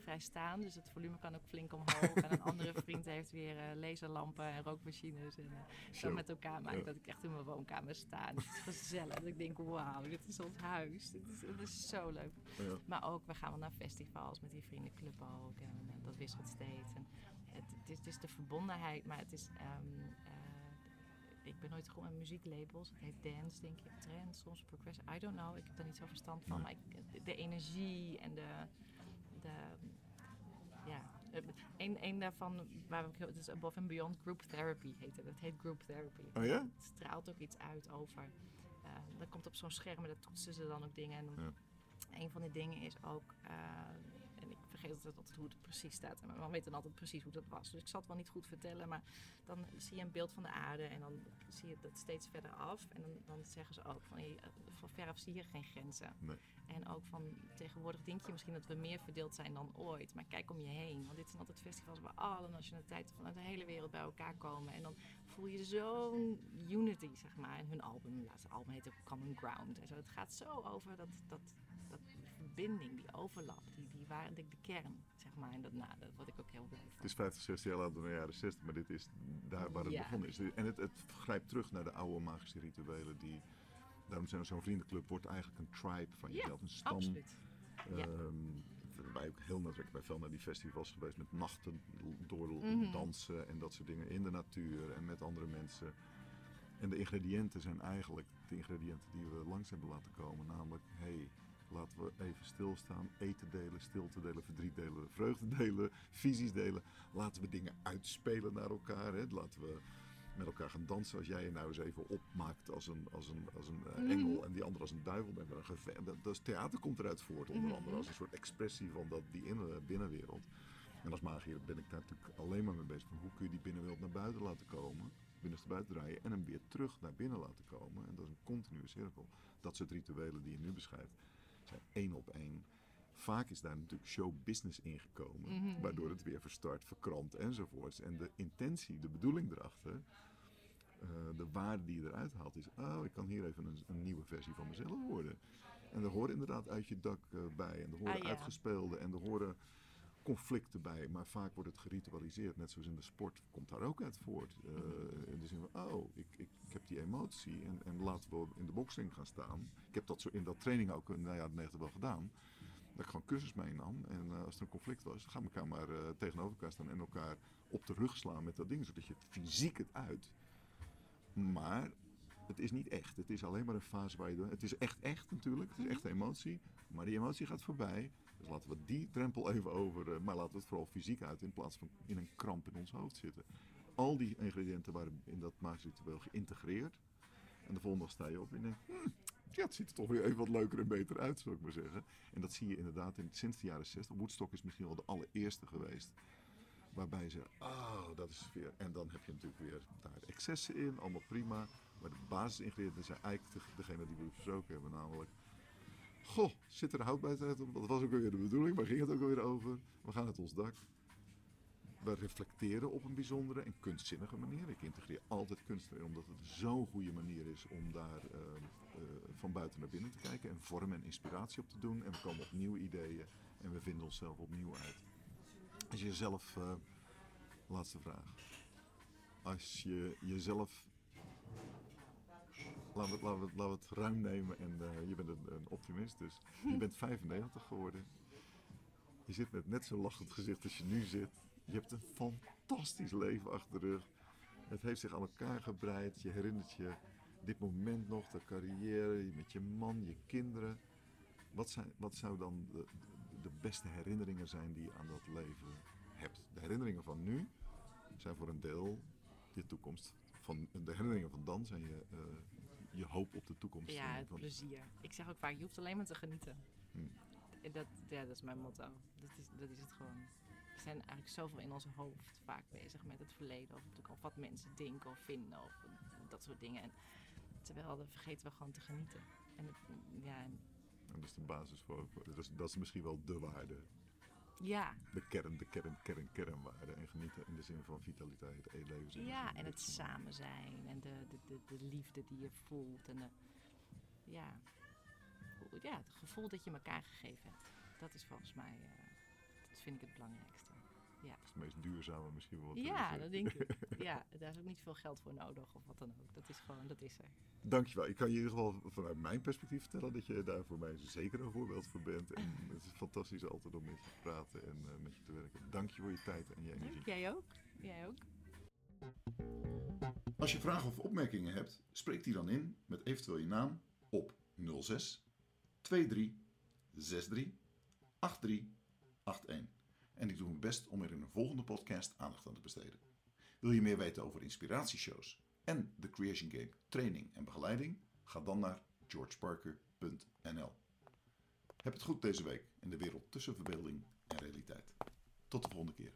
vrij staan, dus het volume kan ook flink omhoog. en een andere *laughs* vriend heeft weer eh, laserlampen en rookmachines. En Zo. dat met elkaar maakt Ja. dat ik echt in mijn woonkamer sta. En het is gezellig. Dat ik denk, wauw, dit is ons huis. Dit is, dit is zo leuk. Ja. Maar ook, we gaan wel naar festivals met die vriendenclub ook. En eh, dat wisselt steeds. En het, het, is, het is de verbondenheid, maar het is... ehm, eh, ik ben nooit goed met muzieklabels. Het heet dance, denk ik. Trend, soms progressive. I don't know. Ik heb daar niet zo verstand van. Maar ik, de energie en de... de ja, eh, een, een daarvan, waar ik, het is Above and Beyond Group Therapy heet het. Het heet Group Therapy. Oh ja? Het straalt ook iets uit over. eh dat komt op zo'n scherm en daar toetsen ze dan ook dingen. En Ja. een van die dingen is ook. eh, vergeet altijd, altijd hoe het precies staat. En mijn man weet dan altijd precies hoe dat was. Dus ik zal het wel niet goed vertellen. Maar dan zie je een beeld van de aarde. En dan zie je dat steeds verder af. En dan, dan zeggen ze ook van, eh, van veraf zie je geen grenzen. Nee. En ook van tegenwoordig denk je misschien dat we meer verdeeld zijn dan ooit. Maar kijk om je heen. Want dit zijn altijd festivals waar alle nationaliteiten vanuit de hele wereld bij elkaar komen. En dan voel je zo'n unity, zeg maar. En hun album, laatste album heet ook Common Ground. En zo. Het gaat zo over dat, dat, dat die verbinding, die overlap, die, die waren de, de kern, zeg maar. En dat, nou, dat word ik ook heel blij van. Het is 50, 60 jaar later dan de jaren 60, maar dit is daar waar het Ja. begonnen is. En het, het grijpt terug naar de oude magische rituelen die... Daarom zijn zo'n vriendenclub wordt eigenlijk een tribe van Ja, jezelf, een stam. Absoluut. ja. Ehm, wij ook heel nadrukkelijk bij veel naar die festivals geweest met nachten door Mhm. dansen en dat soort dingen in de natuur en met andere mensen. En de ingrediënten zijn eigenlijk de ingrediënten die we langs hebben laten komen. Namelijk, hey, laten we even stilstaan, eten delen, stilte delen, verdriet delen, vreugde delen, visies delen. Laten we dingen uitspelen naar elkaar. Hè. Laten we met elkaar gaan dansen. Als jij je nou eens even opmaakt als een, als een, als een eh, Mhm. engel en die ander als een duivel. Dan een geve- dat, dat is theater komt eruit voort, onder Mhm. andere als een soort expressie van dat, die inner- binnenwereld. En als magier ben ik daar natuurlijk alleen maar mee bezig. Van hoe kun je die binnenwereld naar buiten laten komen, binnenste buiten draaien en hem weer terug naar binnen laten komen. En dat is een continue cirkel. Dat soort rituelen die je nu beschrijft, zijn één op één. Vaak is daar natuurlijk showbusiness ingekomen, Mhm. waardoor het weer verstart, verkrampt enzovoorts. En de intentie, de bedoeling erachter, eh, de waarde die je eruit haalt, is: oh, ik kan hier even een, een nieuwe versie van mezelf worden. En er horen inderdaad uit je dak eh, bij, en er horen Ah, ja. uitgespeelde, en er horen conflicten bij, maar vaak wordt het geritualiseerd. Net zoals in de sport komt daar ook uit voort. Mhm. in de zin van, oh, ik, ik, heb die emotie en, en laten we in de boxing gaan staan. Ik heb dat zo in dat training ook in de jaren 90 wel gedaan. Dat ik gewoon cursus meenam en eh, als er een conflict was, gaan we elkaar maar eh, tegenover elkaar staan en elkaar op de rug slaan met dat ding, zodat je fysiek het uit. Maar het is niet echt. Het is alleen maar een fase waar je... Het is echt echt natuurlijk. Het is echt emotie. Maar die emotie gaat voorbij. Dus laten we die drempel even over... eh, maar laten we het vooral fysiek uit in plaats van in een kramp in ons hoofd zitten. Al die ingrediënten waren in dat magisch ritueel geïntegreerd. En de volgende dag sta je op en je denkt... "Hmm, ja, het ziet er toch weer even wat leuker en beter uit, zou ik maar zeggen. En dat zie je inderdaad in, sinds de jaren 60. Woodstock is misschien wel de allereerste geweest. Waarbij ze, oh, dat is weer. En dan heb je natuurlijk weer daar excessen in, allemaal prima. Maar de basisingrediënten zijn eigenlijk de- degene die we besproken hebben, namelijk. Goh, zit er houdbaarheid op? Dat was ook alweer de bedoeling, maar ging het ook alweer over? We gaan uit ons dak. We reflecteren op een bijzondere en kunstzinnige manier. Ik integreer altijd kunst erin, omdat het zo'n goede manier is om daar eh, eh, van buiten naar binnen te kijken. En vorm en inspiratie op te doen. En we komen op nieuwe ideeën en we vinden onszelf opnieuw uit. Als je jezelf, eh, laatste vraag. Als je jezelf, laten we, het- laten we, het- laten we het ruim nemen en eh, je bent een, een optimist, dus je bent *laughs* 95 geworden. Je zit met net zo'n lachend gezicht als je nu zit. Je hebt een fantastisch leven achter de rug. Het heeft zich aan elkaar gebreid. Je herinnert je dit moment nog, de carrière, met je man, je kinderen. Wat, zijn, wat zou dan de, de beste herinneringen zijn die je aan dat leven hebt? De herinneringen van nu zijn voor een deel je toekomst. Van, de herinneringen van dan zijn je, eh, je hoop op de toekomst. Ja, eh, het van- plezier. Ik zeg ook vaak, je hoeft alleen maar te genieten. Hmm. En Dat, ja, dat is mijn motto. Dat is, dat is het gewoon. We zijn eigenlijk zoveel in ons hoofd vaak bezig met het verleden. Of, natuurlijk of wat mensen denken of vinden. Of dat soort dingen. En, terwijl dan vergeten we gewoon te genieten. En ja, en- En dat is de basis voor, voor- dat, is, dat is misschien wel de waarde. Ja, De kern, de kern, kern, kernwaarde. En genieten in de zin van vitaliteit, e- leven. ja, en het samen zijn. En de, de, de, de liefde die je voelt. En de, ja, ja, het gevoel dat je elkaar gegeven hebt. Dat is volgens mij, eh, dat vind ik het belangrijkste. Dat is het meest duurzame misschien wel. Ja, dat denk ik. *laughs* Ja, daar is ook niet veel geld voor nodig of wat dan ook. Dat is gewoon, dat is er. Dankjewel. Ik kan je in ieder geval vanuit mijn perspectief vertellen dat je daar voor mij zeker een voorbeeld voor bent. En *laughs* het is fantastisch altijd om met je te praten en eh, met je te werken. Dank je voor je tijd en je energie. Jij ook? Jij ook? Als je vragen of opmerkingen hebt, spreek die dan in met eventueel je naam op 06 23 63 83 81. En ik doe mijn best om er in een volgende podcast aandacht aan te besteden. Wil je meer weten over inspiratieshows en de Creation Game training en begeleiding? Ga dan naar georgeparker.nl. Heb het goed deze week in de wereld tussen verbeelding en realiteit. Tot de volgende keer.